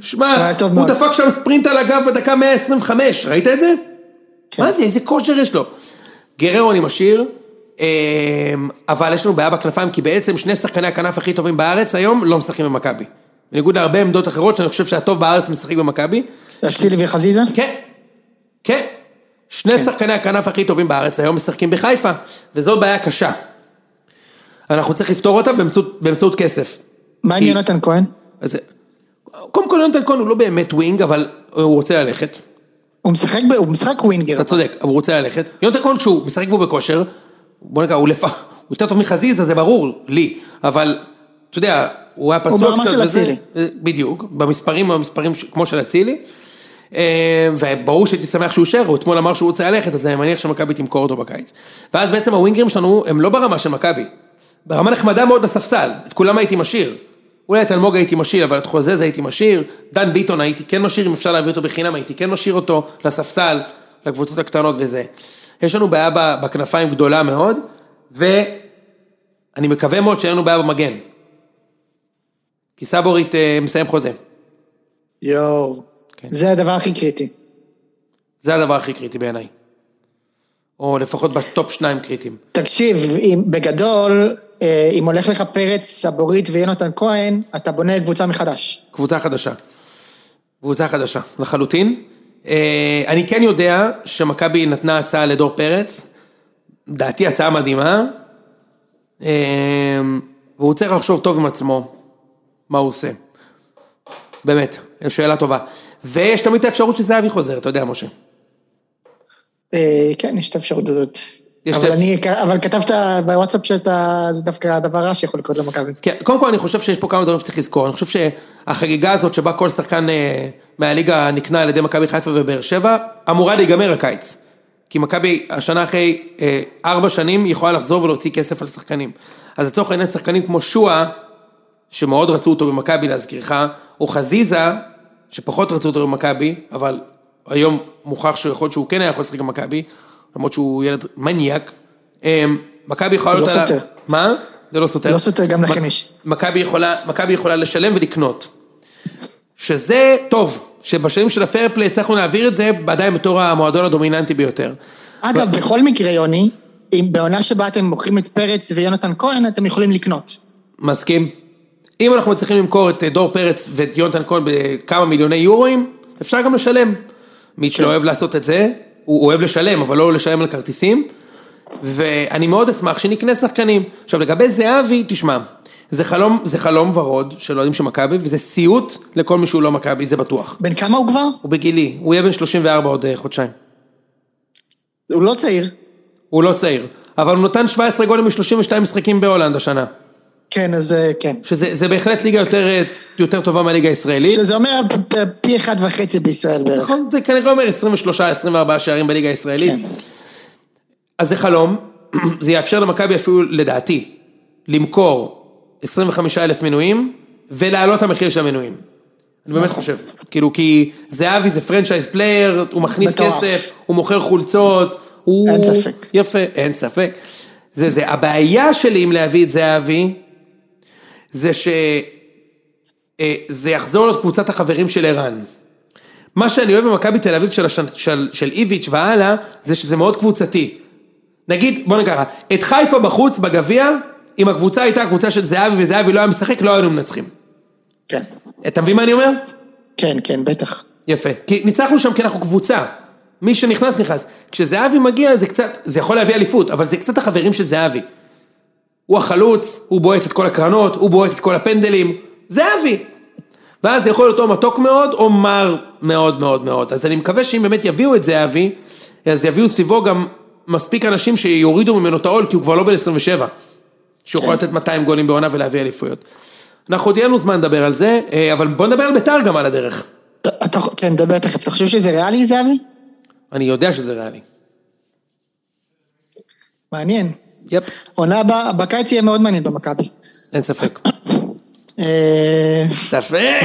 שמע, הוא. דפק שם ספרינט על הגב בדקה 125, ראית את זה? כן. מה זה, איזה כושר יש לו. גררו אני משאיר, אמ, אבל יש לנו בעיה בכנפיים, כי בעצם שני שחקני הכנף הכי טובים בארץ היום לא משחקים במכבי. בניגוד להרבה עמדות אחרות שאני חושב שהטוב בארץ משחק במכבי. אצילי וחזיזה? כן, כן. שני שחקני הכנף הכי טובים בארץ היום משחקים בחיפה, וזו בעיה קשה. אנחנו צריך לפתור אותה באמצעות, באמצעות כסף. מה עם כי- יונתן כהן? אז, קודם כל יונתן כהן הוא לא באמת wing, אבל הוא רוצה ללכת. הוא משחק, ב- הוא משחק winger. אתה צודק, אבל הוא רוצה ללכת. יונתן כהן כשהוא משחק והוא בכושר, בוא נקרא, הוא לפ... הוא יותר טוב מחזיזה, זה ברור, לי, אבל, אתה יודע, הוא היה פצוע ברמה קצת של וזה- אצילי. בדיוק, במספרים, במספרים ש- כמו של אצילי. אה, וברור שהייתי שמח שהוא יישאר, הוא אתמול אמר שהוא רוצה ללכת, אז אני מניח שמכבי תמכור אותו בקיץ. ואז בעצם הווינגרים שלנו הם לא ברמה של מכבי, ברמה נחמדה מאוד לספסל, את כולם הייתי משאיר. אולי את אלמוג הייתי משאיר, אבל את חוזז הייתי משאיר, דן ביטון הייתי כן משאיר, אם אפשר להביא אותו בחינם, הייתי כן משאיר אותו לספסל, לקבוצות הקטנות וזה. יש לנו בעיה בכנפיים גדולה מאוד, ואני מקווה מאוד שאין לנו בעיה במגן. כי סבורית אה, מסיים חוזה. יואו. כן. זה הדבר הכי קריטי. זה הדבר הכי קריטי בעיניי. או לפחות בטופ שניים קריטיים. תקשיב, אם, בגדול, אה, אם הולך לך פרץ, סבורית ויונתן כהן, אתה בונה קבוצה מחדש. קבוצה חדשה. קבוצה חדשה, לחלוטין. אה, אני כן יודע שמכבי נתנה הצעה לדור פרץ, דעתי הצעה מדהימה, אה, והוא צריך לחשוב טוב עם עצמו, מה הוא עושה. באמת, שאלה טובה. ויש תמיד את האפשרות שזהבי חוזר, אתה יודע, משה. אה, כן, יש את האפשרות הזאת. אבל אני, אבל כתבת בוואטסאפ שאתה, זה דווקא הדבר רע שיכול לקרות למכבי. כן, קודם כל אני חושב שיש פה כמה דברים שצריך לזכור, אני חושב שהחגיגה הזאת שבה כל שחקן אה, מהליגה נקנה על ידי מכבי חיפה ובאר שבע, אמורה להיגמר הקיץ. כי מכבי השנה אחרי אה, ארבע שנים יכולה לחזור ולהוציא כסף על שחקנים. אז לצורך העניין שחקנים כמו שואה, שמאוד רצו אותו במכבי להזכירך, או חזיזה, שפחות רצו אותו במכבי, אבל היום מוכח שיכול להיות שהוא כן היה יכול לשחק במכבי, למרות שהוא ילד מניאק. אמ, מכבי יכולה... זה לא סותר. מה? זה לא סותר. לא סותר, גם לכם יש. מכבי יכולה, לשלם ולקנות. שזה טוב, שבשנים של הפייר פליי הצלחנו להעביר את זה עדיין בתור המועדון הדומיננטי ביותר. אגב, בכל מקרה, יוני, אם בעונה שבה אתם מוכרים את פרץ ויונתן כהן, אתם יכולים לקנות. מסכים? אם אנחנו מצליחים למכור את אה, דור פרץ ואת יונתן כהן בכמה מיליוני יורואים, אפשר גם לשלם. מי שלא אוהב לעשות את זה, הוא אוהב לשלם, אבל לא לשלם על כרטיסים. ואני מאוד אשמח שנקנה שחקנים. עכשיו לגבי זהבי, תשמע, זה חלום, זה חלום ורוד של אוהדים של מכבי, וזה סיוט לכל מי שהוא לא מכבי, זה בטוח. בן כמה הוא כבר? הוא בגילי, הוא יהיה בן 34 עוד אה, חודשיים. הוא לא צעיר. הוא לא צעיר, אבל הוא נתן 17 גולים ב-32 משחקים בהולנד השנה. כן. אז אה, כן. שזה זה בהחלט ליגה יותר, אה, יותר טובה מהליגה הישראלית. שזה אומר פ- פי אחד וחצי בישראל בערך. נכון, זה כנראה אומר 23-24 שערים בליגה הישראלית. כן. אז זה חלום, זה יאפשר למכבי אפילו, לדעתי, למכור 25 אלף מנויים, ולהעלות את המחיר של המנויים. אני באמת נכון. חושב. כאילו, כי זהבי זה franchise player, הוא מכניס. כסף, הוא מוכר חולצות, הוא... אין ספק. יפה, אין ספק. זה זה. הבעיה שלי עם להביא את זהבי, זה ש... אה, יחזור להיות קבוצת החברים של ערן. מה שאני אוהב במכבי תל אביב של, השנ... של, של איביץ' והלאה, זה שזה מאוד קבוצתי. נגיד, בוא נקרא, את חיפה בחוץ בגביע, אם הקבוצה הייתה הקבוצה של זהבי וזהבי לא היה משחק, לא היינו מנצחים. כן. אתה מבין מה אני אומר? כן, כן, בטח. יפה. כי ניצחנו שם כי אנחנו קבוצה. מי שנכנס, נכנס. כשזהבי מגיע זה קצת, זה יכול להביא אליפות, אבל זה קצת החברים של זהבי. הוא החלוץ, הוא בועט את כל הקרנות, הוא בועט את כל הפנדלים. זהבי. ואז זה יכול להיות או מתוק מאוד, או מר מאוד מאוד מאוד. אז אני מקווה שאם באמת יביאו את זהבי, אז יביאו סביבו גם מספיק אנשים שיורידו ממנו את העול, כי הוא כבר לא בן 27. שיכול לתת 200 גולים בעונה ולהביא אליפויות. אנחנו עוד יהיה לנו זמן לדבר על זה, אה, אבל בוא נדבר על ביתר גם על הדרך. אתה, כן, נדבר תכף. אתה חושב שזה ריאלי, זהבי? אני יודע שזה ריאלי. מעניין. יפ, עונה הבאה, בקיץ יהיה מאוד מעניין במכבי. אין ספק. אה, ספק!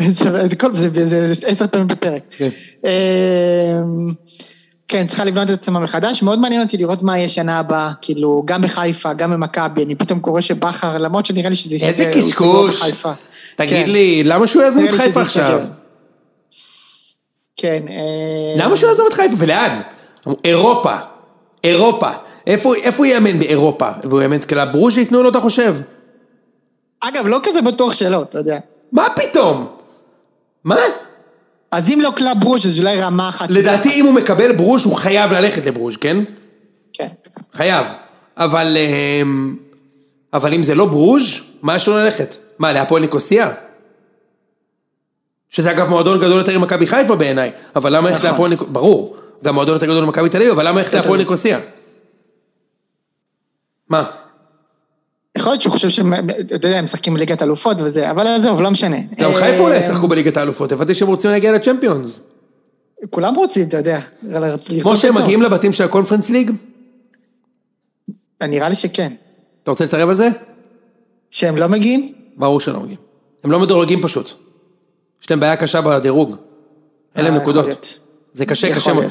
זה כל- זה- זה עשר פעמים בפרק. כן. אה, כן, צריכה לבנות את עצמה מחדש. מאוד מעניין אותי לראות מה יהיה שנה הבאה, כאילו, גם בחיפה, גם במכבי. אני פתאום קורא שבכר, למרות שנראה לי שזה איזה הוא יסתדר קשקוש. תגיד כן. לי, למה שהוא יעזוב את חיפה עכשיו? כן. אה, למה שהוא יעזוב את חיפה? ולאן? אירופה. אירופה. איפה הוא יאמן באירופה? והוא יאמן את קלאב ברוז' ייתנו לו, אתה חושב? אגב, לא כזה בטוח שלא, אתה יודע. מה פתאום? מה? אז אם לא קלאב ברוז' אז אולי רמה אחת. לדעתי אם הוא מקבל ברוז' הוא חייב ללכת לברוז', כן? כן. חייב. אבל... אמ, אבל אם זה לא ברוז', מה יש לו ללכת? מה, לאפואל ניקוסיה? שזה אגב מועדון גדול יותר ממכבי חיפה בעיניי, אבל למה ללכת נכון. לאפואל ניקוסיה? ברור, גם מועדון יותר גדול ממכבי תל אביב, אבל למה ללכת לאפואל ניקוסיה? מה? יכול להיות שהוא חושב שהם, אתה יודע, הם משחקים בליגת אלופות וזה, אבל עזוב, לא משנה. גם אה, חיפה אולי ישחקו בליגת האלופות, הבנתי שהם רוצים להגיע לצ'מפיונס. כולם רוצים, אתה יודע. כמו שהם. מגיעים לבתים של הקונפרנס ליג? נראה לי שכן. אתה רוצה להתערב על זה? שהם לא מגיעים? ברור שלא מגיעים. הם לא מדורגים פשוט. יש להם בעיה קשה בדירוג. אין להם אה, נקודות. זה קשה, קשה מאוד.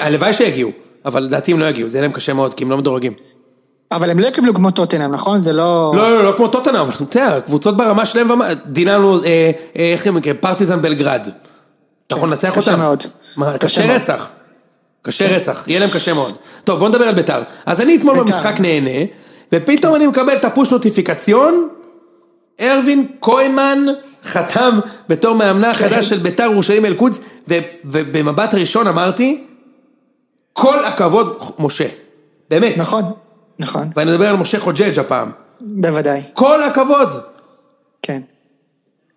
הלוואי שיגיעו, אבל לדעתי הם לא יגיעו, זה יהיה להם קשה מאוד, כי הם לא מדורגים. אבל הם לא יקבלו כמו טוטנאם, נכון? זה לא... לא, לא, לא כמו טוטנאם, אבל אתה יודע, קבוצות ברמה שלהם, ומה- דיננו, אה, אה, איך הם נקראים? פרטיזן בלגרד. אתה יכול לנצח אותם? קשה מאוד. קשה. רצח. קשה רצח, יהיה להם קשה מאוד. טוב, בוא נדבר על ביתר. אז אני אתמול. במשחק נהנה, ופתאום אני מקבל את הפוש נוטיפיקציון, ארווין קוימן חתם בתור מאמנה החדש של ביתר ירושלים אל-קודס, ובמבט ראשון אמרתי, כל הכבוד, משה. באמת. נכון, נכון, ואני מדבר על משה חוג'ג' הפעם. בוודאי, כל הכבוד. כן.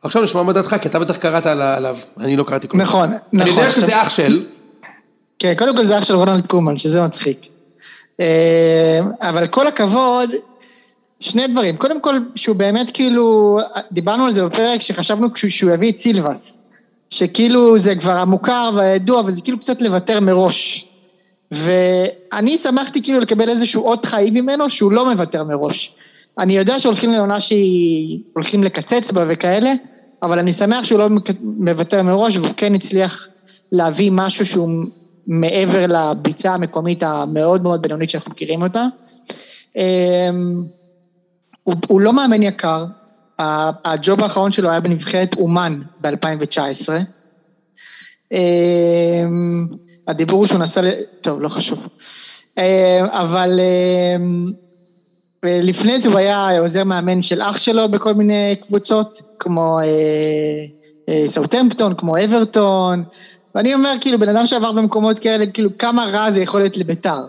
עכשיו נשמע מה דעתך, כי אתה בטח קראת על- עליו, אני לא קראתי כלום. נכון, אני נכון. יודע שזה אח של, כן, קודם כל זה אח של רונלד קומן, שזה מצחיק. אה, אבל כל הכבוד, שני דברים. קודם כל, שהוא באמת כאילו, דיברנו על זה בפרק שחשבנו שהוא יביא את סילבס. שכאילו זה כבר המוכר והידוע, וזה כאילו קצת לוותר מראש. ואני שמחתי כאילו לקבל איזשהו אות חיים ממנו שהוא לא מוותר מראש. אני יודע שהולכים לעונה שהיא... הולכים לקצץ בה וכאלה, אבל אני שמח שהוא לא מוותר מראש, והוא כן הצליח להביא משהו שהוא מעבר לביצה המקומית המאוד מאוד בינונית שאנחנו מכירים אותה. אמ, הוא, הוא לא מאמן יקר, הג'וב האחרון שלו היה בנבחרת אומן ב-2019. הדיבור הוא שהוא נסע ל... טוב, לא חשוב. אמ, אבל אמ, לפני זה הוא היה עוזר מאמן של אח שלו בכל מיני קבוצות, כמו אה, אה, סאוטמפטון, כמו אברטון, ואני אומר, כאילו, בן אדם שעבר במקומות כאלה, כאילו, כמה רע זה יכול להיות לביתר.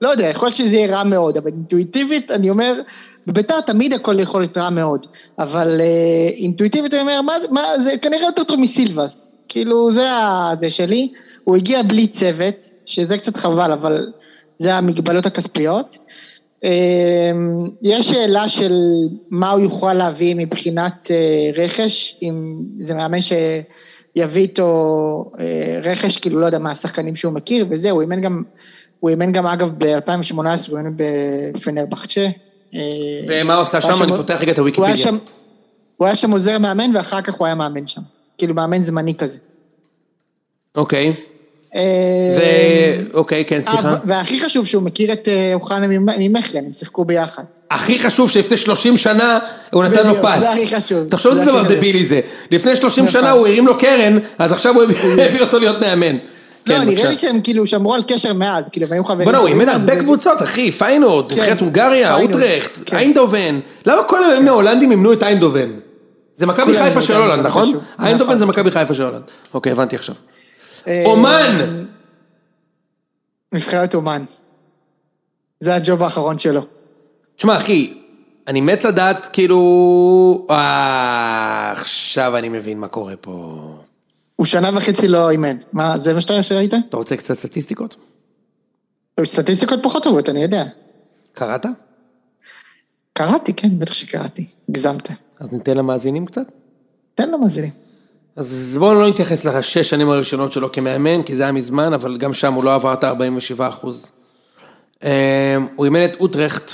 לא יודע, יכול להיות שזה יהיה רע מאוד, אבל אינטואיטיבית, אני אומר, בביתר תמיד הכל יכול להיות רע מאוד, אבל אה, אינטואיטיבית אני אומר, מה זה, מה, זה כנראה יותר טוב מסילבס. כאילו, זה ה- זה שלי. הוא הגיע בלי צוות, שזה קצת חבל, אבל זה המגבלות הכספיות. אה, יש שאלה של מה הוא יוכל להביא מבחינת אה, רכש, אם זה מאמן שיביא איתו אה, רכש, כאילו, לא יודע מה השחקנים שהוא מכיר, וזהו, הוא אימן גם, הוא אימן גם אגב ב-2018, הוא אימן בפנרבחצ'ה. אה, ומה הוא עשה שם? אני פותח רגע את הוויקיפדיה. הוא היה שם עוזר מאמן, ואחר כך הוא היה מאמן שם. כאילו, מאמן זמני כזה. אוקיי. אה, ו... אוקיי, כן, סליחה. אה, והכי חשוב שהוא מכיר את אה, אוחנה ממ- ממכלן, הם שיחקו ביחד. הכי חשוב שלפני 30 שנה הוא נתן לו פס. זה הכי חשוב. תחשוב זה איזה דבר. דבילי זה. לפני 30 נכון. שנה הוא הרים לו קרן, אז עכשיו הוא העביר אותו להיות מאמן. לא, כן, נראה. לי שהם כאילו שמרו על קשר מאז, כאילו, הם היו חברים. בוא'נה, הוא אימן הרבה קבוצות, אחי, פיינורד, כן. נבחרת הונגריה, אוטרכט, כן. איינדובן. למה כל המאמנים ההולנדים אימנו את איינדובן? זה מכבי חיפה של הולנד, נכון? איינדובן נכון. זה מכבי חיפה של הולנד. אוקיי, הבנתי עכשיו. אה, עומאן! נבחרת עומאן. זה הג'וב האחרון שלו. תשמע, אחי, אני מת לדעת, כאילו... אה, עכשיו אני מבין מה קורה פה. הוא שנה וחצי לא אימן. מה, זה מה שאתה שראית? אתה רוצה קצת סטטיסטיקות? סטטיסטיקות פחות טובות, אני יודע. קראת? קראתי, כן, בטח שקראתי. הגזמת. אז ניתן למאזינים קצת? תן לו מאזינים. אז בואו לא נתייחס לשש שנים הראשונות שלו כמאמן, כי זה היה מזמן, אבל גם שם הוא לא עבר את ה-47 אחוז. הוא אימן את אוטרכט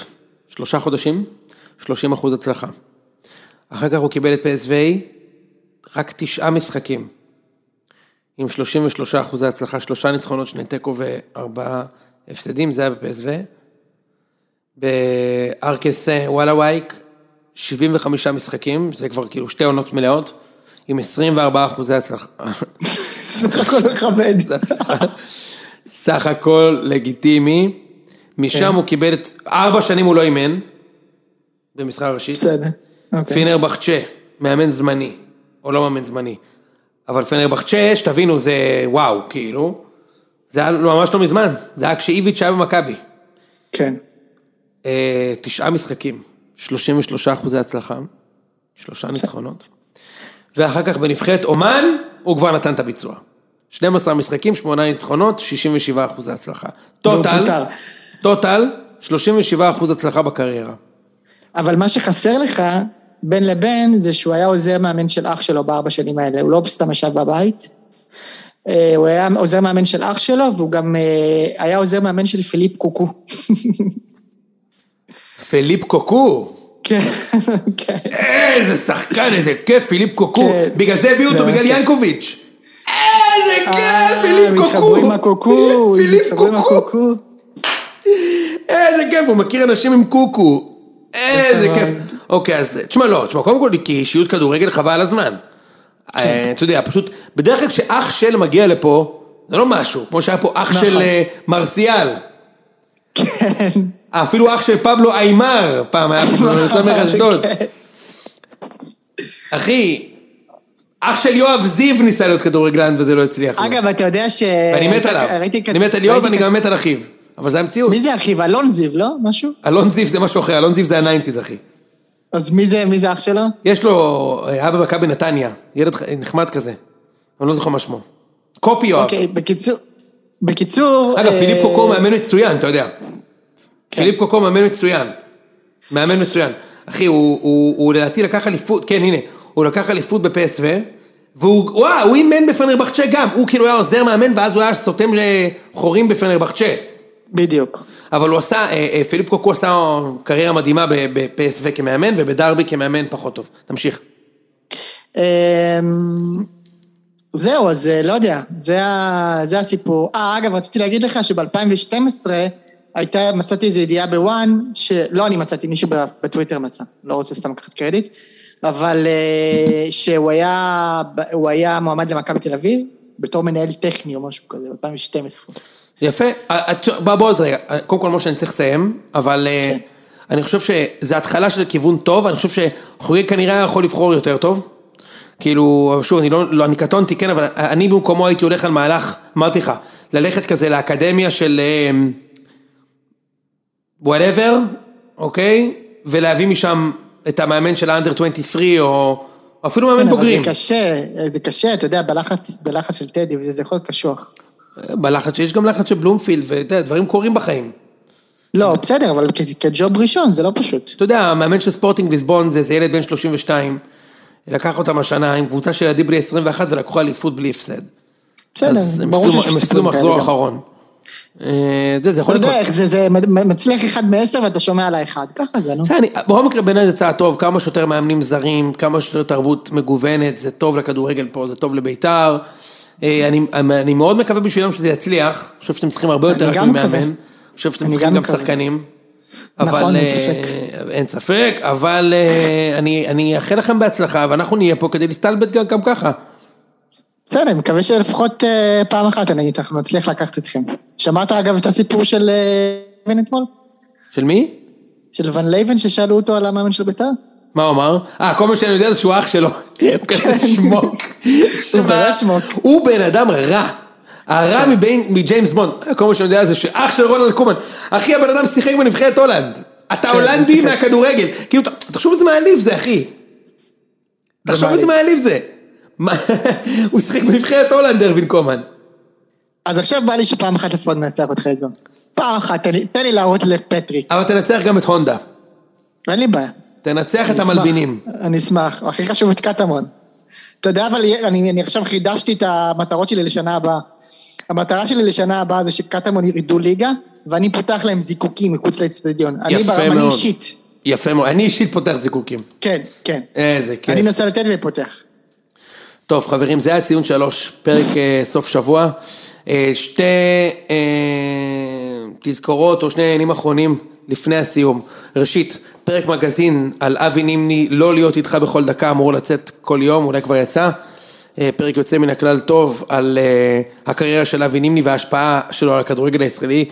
שלושה חודשים, 30 אחוז הצלחה. אחר כך הוא קיבל את PSV, רק תשעה משחקים, עם 33 אחוזי הצלחה, שלושה ניצחונות, שני תיקו וארבעה הפסדים, זה היה ב-PSV. בארקס וואלה וייק, 75 משחקים, זה כבר כאילו שתי עונות מלאות, עם 24 אחוזי הצלחה. סך הכל מכבד. סך הכל לגיטימי. משם הוא קיבל את... ארבע שנים הוא לא אימן, במשחק ראשית. בסדר. אוקיי. פינרבחצ'ה, מאמן זמני, או לא מאמן זמני. אבל פנרבחצ'ה, שתבינו, זה וואו, כאילו. זה היה ממש לא מזמן, זה היה כשאיביץ' היה במכבי. כן. אה, תשעה משחקים, 33 אחוזי הצלחה, שלושה ניצחונות. ואחר כך בנבחרת אומן, הוא כבר נתן את הביצוע. 12 משחקים, שמונה ניצחונות, 67 אחוזי הצלחה. טוטל, פוטר. טוטל, 37 אחוז הצלחה בקריירה. אבל מה שחסר לך, בין לבין, זה שהוא היה עוזר מאמן של אח שלו בארבע שנים האלה, הוא לא סתם ישב בבית. אה, הוא היה עוזר מאמן של אח שלו, והוא גם אה, היה עוזר מאמן של פיליפ קוקו. פיליפ קוקו, כן, כן. איזה שחקן, איזה כיף, פיליפ קוקו. כן. בגלל זה הביאו אותו, זה בגלל כיף. ינקוביץ'. איזה אה, כיף, פיליפ קוקו. עם הקוקו, פיליפ קוקו. איזה כיף, הוא מכיר אנשים עם קוקו. איזה נכון. כיף. אוקיי, אז תשמע, לא, תשמע, קודם כל, כאישיות כדורגל חבל על הזמן. אה, אתה יודע, פשוט, בדרך כלל כשאח של מגיע לפה, זה לא משהו, כמו שהיה פה אח נכון. של אה, מרסיאל. כן. אפילו אח של פבלו איימר, פעם היה פה בסמך אשדוד. כן. אחי, אח של יואב זיו ניסה להיות כדורגלן וזה לא הצליח. אגב, אתה יודע ש... ואני מת עליו. אני מת על יואב ואני גם מת על אחיו. אבל זה המציאות. מי זה אחיו? אלון זיו, לא? משהו? אלון זיו זה משהו אחר, אלון זיו זה ה nineties, אחי. אז מי זה, מי זה אח שלו? יש לו, היה במכבי נתניה, ילד נחמד כזה. אני לא זוכר מה שמו. קופי יואב. אוקיי, בקיצור... בקיצור... אגב, אה, פיליפ קוקו מאמן מצוין, אתה יודע. פיליפ קוקו מאמן מצוין. מאמן מצוין. אחי, הוא- לדעתי לקח אליפות, כן, הנה, הוא לקח אליפות בפסו, והוא, וואו, הוא אימן בפנרבחצ'ה גם. הוא כאילו היה עוזר מאמן, ואז הוא היה סותם לחורים בפנרבחצ'ה. בדיוק. אבל הוא עשה, אה, אה, פיליפ קוקו עשה קריירה מדהימה ב-PSV כמאמן, ובדרבי כמאמן פחות טוב. תמשיך. אמ, זהו, אז אה, לא יודע, זה הסיפור. אה, אגב, רציתי להגיד לך שב-2012 הייתה, מצאתי איזו ידיעה בוואן, שלא אני מצאתי, מישהו בטוויטר מצא, לא רוצה סתם לקחת קרדיט, אבל אה, שהוא היה, הוא היה מועמד למכבי תל אביב, בתור מנהל טכני או משהו כזה, ב-2012. יפה, אה, בוא בוא אז רגע, קודם כל משה אני צריך לסיים, אבל כן. אני חושב שזה התחלה של כיוון טוב, אני חושב שחוגג כנראה יכול לבחור יותר טוב. כאילו, שוב, אני לא, לא, אני קטונתי, כן, אבל אני במקומו הייתי הולך על מהלך, אמרתי לך, ללכת כזה לאקדמיה של whatever, אוקיי? ולהביא משם את המאמן של ה under 23, או אפילו מאמן כן, בוגרים. זה קשה, זה קשה, אתה יודע, בלחץ, בלחץ של טדי, וזה זה יכול להיות קשוח. בלחץ, יש גם לחץ של בלומפילד, ואתה יודע, דברים קורים בחיים. לא, בסדר, אבל כג'וב ראשון זה לא פשוט. אתה יודע, המאמן של ספורטינג ליסבון זה איזה ילד בן 32, לקח אותם השנה עם קבוצה של ילדים בני 21 ולקחו אליפות בלי הפסד. בסדר, הם ברור שיש הם סיפורים כאלה מחזור גם. אחרון. אה, זה, זה אתה יכול לקרות. יודע איך זה, זה מצליח אחד מעשר ואתה שומע על האחד, ככה זה, נו. בכל מקרה בעיניי זה צעד טוב, כמה שיותר מאמנים זרים, כמה שיותר תרבות מגוונת, זה טוב לכדורגל פה, זה טוב לביתר. אה, אני, אני מאוד מקווה בשבילם שזה יצליח, אני חושב שאתם צריכים הרבה יותר אני רק. ממאמן. אני חושב שאתם צריכים גם. שחקנים. נכון, אין אה, ספק. אין ספק, אבל אני אאחל לכם בהצלחה, ואנחנו נהיה פה כדי להסתלבט גם, ככה. בסדר, אני מקווה שלפחות פעם אחת אני אנחנו נצליח לקחת אתכם. שמעת אגב את הסיפור של אה, ליוון אתמול? של מי? של ון ליוון ששאלו אותו על המאמן של בית"ר? מה הוא אמר? אה, כל מה שאני יודע זה שהוא אח שלו. הוא כזה שמוק. הוא בן אדם רע. הרע מבין, מג'יימס בונד. כל מה שאני יודע זה שאח של רונלד קומן. אחי, הבן אדם שיחק בנבחרת הולנד. אתה כן, הולנדי. מהכדורגל. כאילו, תחשוב איזה מעליב זה, אחי. תחשוב איזה מעליב זה. הוא שיחק בנבחרת הולנד, ארווין קומן. אז עכשיו בא לי שפעם אחת לפחות ננצח אותך גם. פעם אחת, תן לי- תן לי להראות לפטריק. אבל תנצח גם את הונדה. אין לי בעיה. תנצח את אני. המלבינים. אני אשמח, הכי חשוב את קטמון. אתה יודע, אבל אני, אני עכשיו חידשתי את המטרות שלי לשנה הבאה. המטרה שלי לשנה הבאה זה שקטמון ירדו ליגה, ואני פותח להם זיקוקים מחוץ לאצטדיון. אני ברמה מאוד. אישית. יפה מאוד. אני אישית פותח זיקוקים. כן, כן. איזה כיף. אני מנסה לתת ופותח. טוב חברים, זה היה ציון שלוש, פרק אה, סוף שבוע. אה, שתי אה, תזכורות או שני עניינים אחרונים לפני הסיום. ראשית, פרק מגזין על אבי נימני, לא להיות איתך בכל דקה, אמור לצאת כל יום, אולי כבר יצא. אה, פרק יוצא מן הכלל טוב על הקריירה של אבי נימני וההשפעה שלו על הכדורגל הישראלי.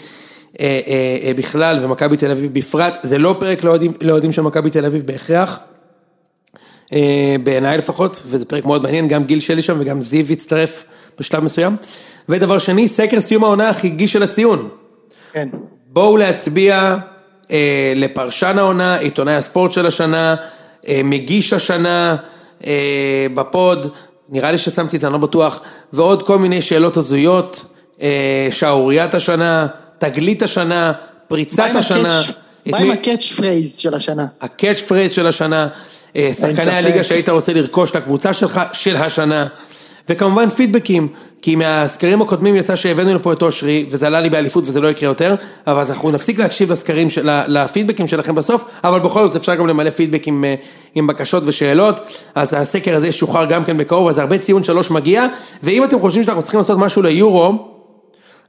בכלל ומכבי תל אביב בפרט, זה לא פרק לאוהדים- של מכבי תל אביב בהכרח, בעיניי לפחות, וזה פרק מאוד מעניין, גם גיל שלי שם וגם זיו הצטרף בשלב מסוים. ודבר שני, סקר סיום העונה החגיגי של הציון. כן. בואו להצביע אה, לפרשן העונה, עיתונאי הספורט של השנה, אה, מגיש השנה אה, בפוד, נראה לי ששמתי את זה, אני לא בטוח, ועוד כל מיני שאלות הזויות, אה, שערוריית השנה, תגלית השנה, פריצת השנה. את מה עם ה catch phrase של השנה? ה catch phrase של השנה, אה, שחקני. הליגה שהיית רוצה לרכוש לקבוצה שלך של השנה, וכמובן פידבקים, כי מהסקרים הקודמים יצא שהבאנו לפה את אושרי, וזה עלה לי באליפות וזה לא יקרה יותר, אבל אז אנחנו נפסיק להקשיב לסקרים, של- לפידבקים שלכם בסוף, אבל בכל זאת אפשר גם למלא פידבק עם, אה, עם בקשות ושאלות, אז הסקר הזה ישוחרר גם כן בקרוב, אז הרבה ציון שלוש מגיע, ואם אתם חושבים שאנחנו צריכים לעשות משהו ליורו,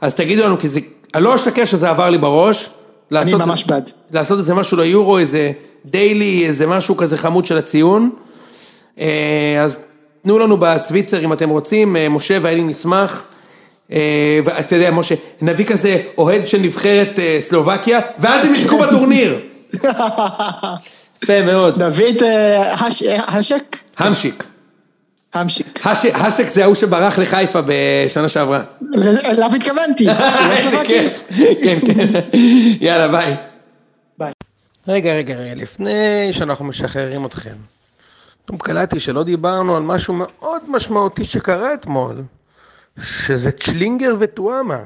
אז תגידו לנו, כי זה, אני לא אשקר שזה עבר לי בראש. אני לעשות- ממש בעד. לעשות איזה משהו ליורו, איזה דיילי, איזה משהו כזה חמוד של הציון. אה, אז תנו לנו בצוויצר אם אתם רוצים, אה, משה ואני נשמח. אה, ואתה יודע, משה, נביא כזה אוהד של נבחרת אה, סלובקיה, ואז הם יזכו בטורניר. יפה מאוד. הש- אה, השק? המשיק. המשיק. הש- השק זה ההוא שברח לחיפה בשנה שעברה. אליו התכוונתי. לא איזה סלובקי? כיף. כן, כן. יאללה, ביי. ביי. רגע, רגע, רגע, לפני שאנחנו משחררים אתכם. פתאום קלטתי שלא דיברנו על משהו מאוד משמעותי שקרה אתמול, שזה צ'לינגר וטואמה.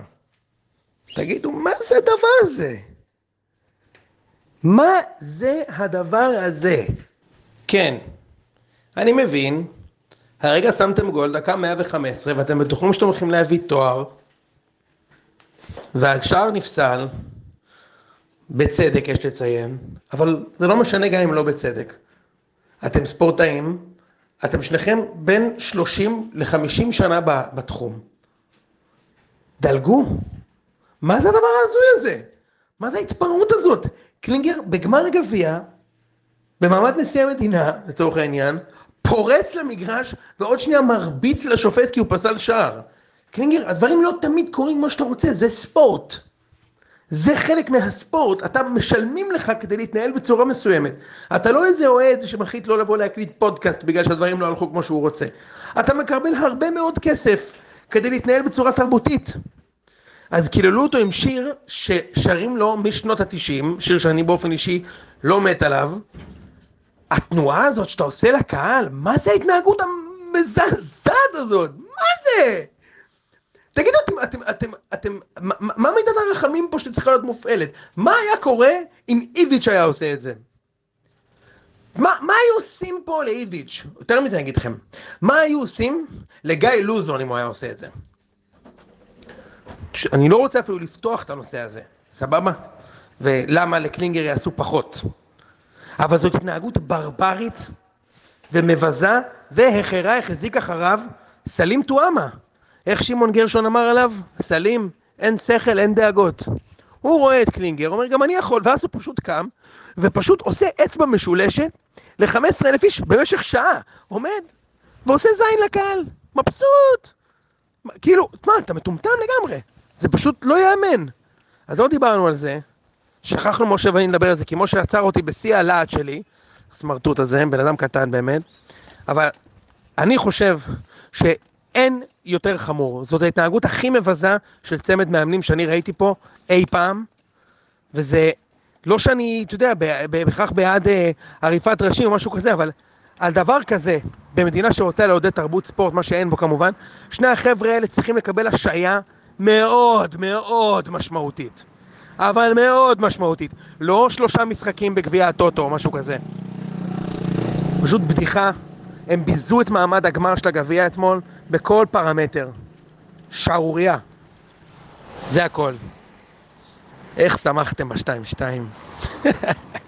תגידו, מה זה הדבר הזה? מה זה הדבר הזה? כן, אני מבין, הרגע שמתם גול, דקה 115, ואתם בטוחים שאתם הולכים להביא תואר, והשער נפסל, בצדק יש לציין, אבל זה לא משנה גם אם לא בצדק. אתם ספורטאים, אתם שניכם בין 30 ל-50 שנה בתחום. דלגו. מה זה הדבר ההזוי הזה? מה זה ההתפרעות הזאת? קלינגר בגמר גביע, במעמד נשיא המדינה, לצורך העניין, פורץ למגרש ועוד שנייה מרביץ לשופט כי הוא פסל שער. קלינגר, הדברים לא תמיד קורים כמו שאתה רוצה, זה ספורט. זה חלק מהספורט, אתה משלמים לך כדי להתנהל בצורה מסוימת. אתה לא איזה אוהד שמחליט לא לבוא להקליט פודקאסט בגלל שהדברים לא הלכו כמו שהוא רוצה. אתה מקבל הרבה מאוד כסף כדי להתנהל בצורה תרבותית. אז קיללו אותו עם שיר ששרים לו משנות התשעים, שיר שאני באופן אישי לא מת עליו. התנועה הזאת שאתה עושה לקהל, מה זה ההתנהגות המזעזעת הזאת? מה זה? תגידו, אתם, אתם, אתם, אתם, מה, מידת הרחמים פה שצריכה להיות מופעלת? מה היה קורה אם איביץ' היה עושה את זה? מה, מה היו עושים פה לאיביץ'? יותר מזה אני אגיד לכם. מה היו עושים לגיא לוזון אם הוא היה עושה את זה? אני לא רוצה אפילו לפתוח את הנושא הזה, סבבה? ולמה לקלינגר יעשו פחות. אבל זאת התנהגות ברברית ומבזה, והחרה החזיק אחריו סלים טועמה. איך שמעון גרשון אמר עליו? סלים, אין שכל, אין דאגות. הוא רואה את קלינגר, אומר גם אני יכול, ואז הוא פשוט קם, ופשוט עושה אצבע משולשת ל-15 אלף איש במשך שעה, עומד, ועושה זין לקהל, מבסוט. כאילו, מה, אתה מטומטם לגמרי, זה פשוט לא ייאמן. אז לא דיברנו על זה, שכחנו משה ואני לדבר על זה, כי משה עצר אותי בשיא הלהט שלי, הסמרטוט הזה, בן אדם קטן באמת, אבל אני חושב שאין יותר חמור, זאת ההתנהגות הכי מבזה של צמד מאמנים שאני ראיתי פה אי פעם, וזה לא שאני, אתה יודע, בהכרח בעד אה, עריפת ראשים או משהו כזה, אבל על דבר כזה, במדינה שרוצה לעודד תרבות ספורט, מה שאין בו כמובן, שני החבר'ה האלה צריכים לקבל השעיה מאוד מאוד משמעותית. אבל מאוד משמעותית. לא שלושה משחקים בגביע הטוטו או משהו כזה. פשוט בדיחה. הם ביזו את מעמד הגמר של הגביע אתמול בכל פרמטר. שערורייה. זה הכל. איך שמחתם בשתיים שתיים.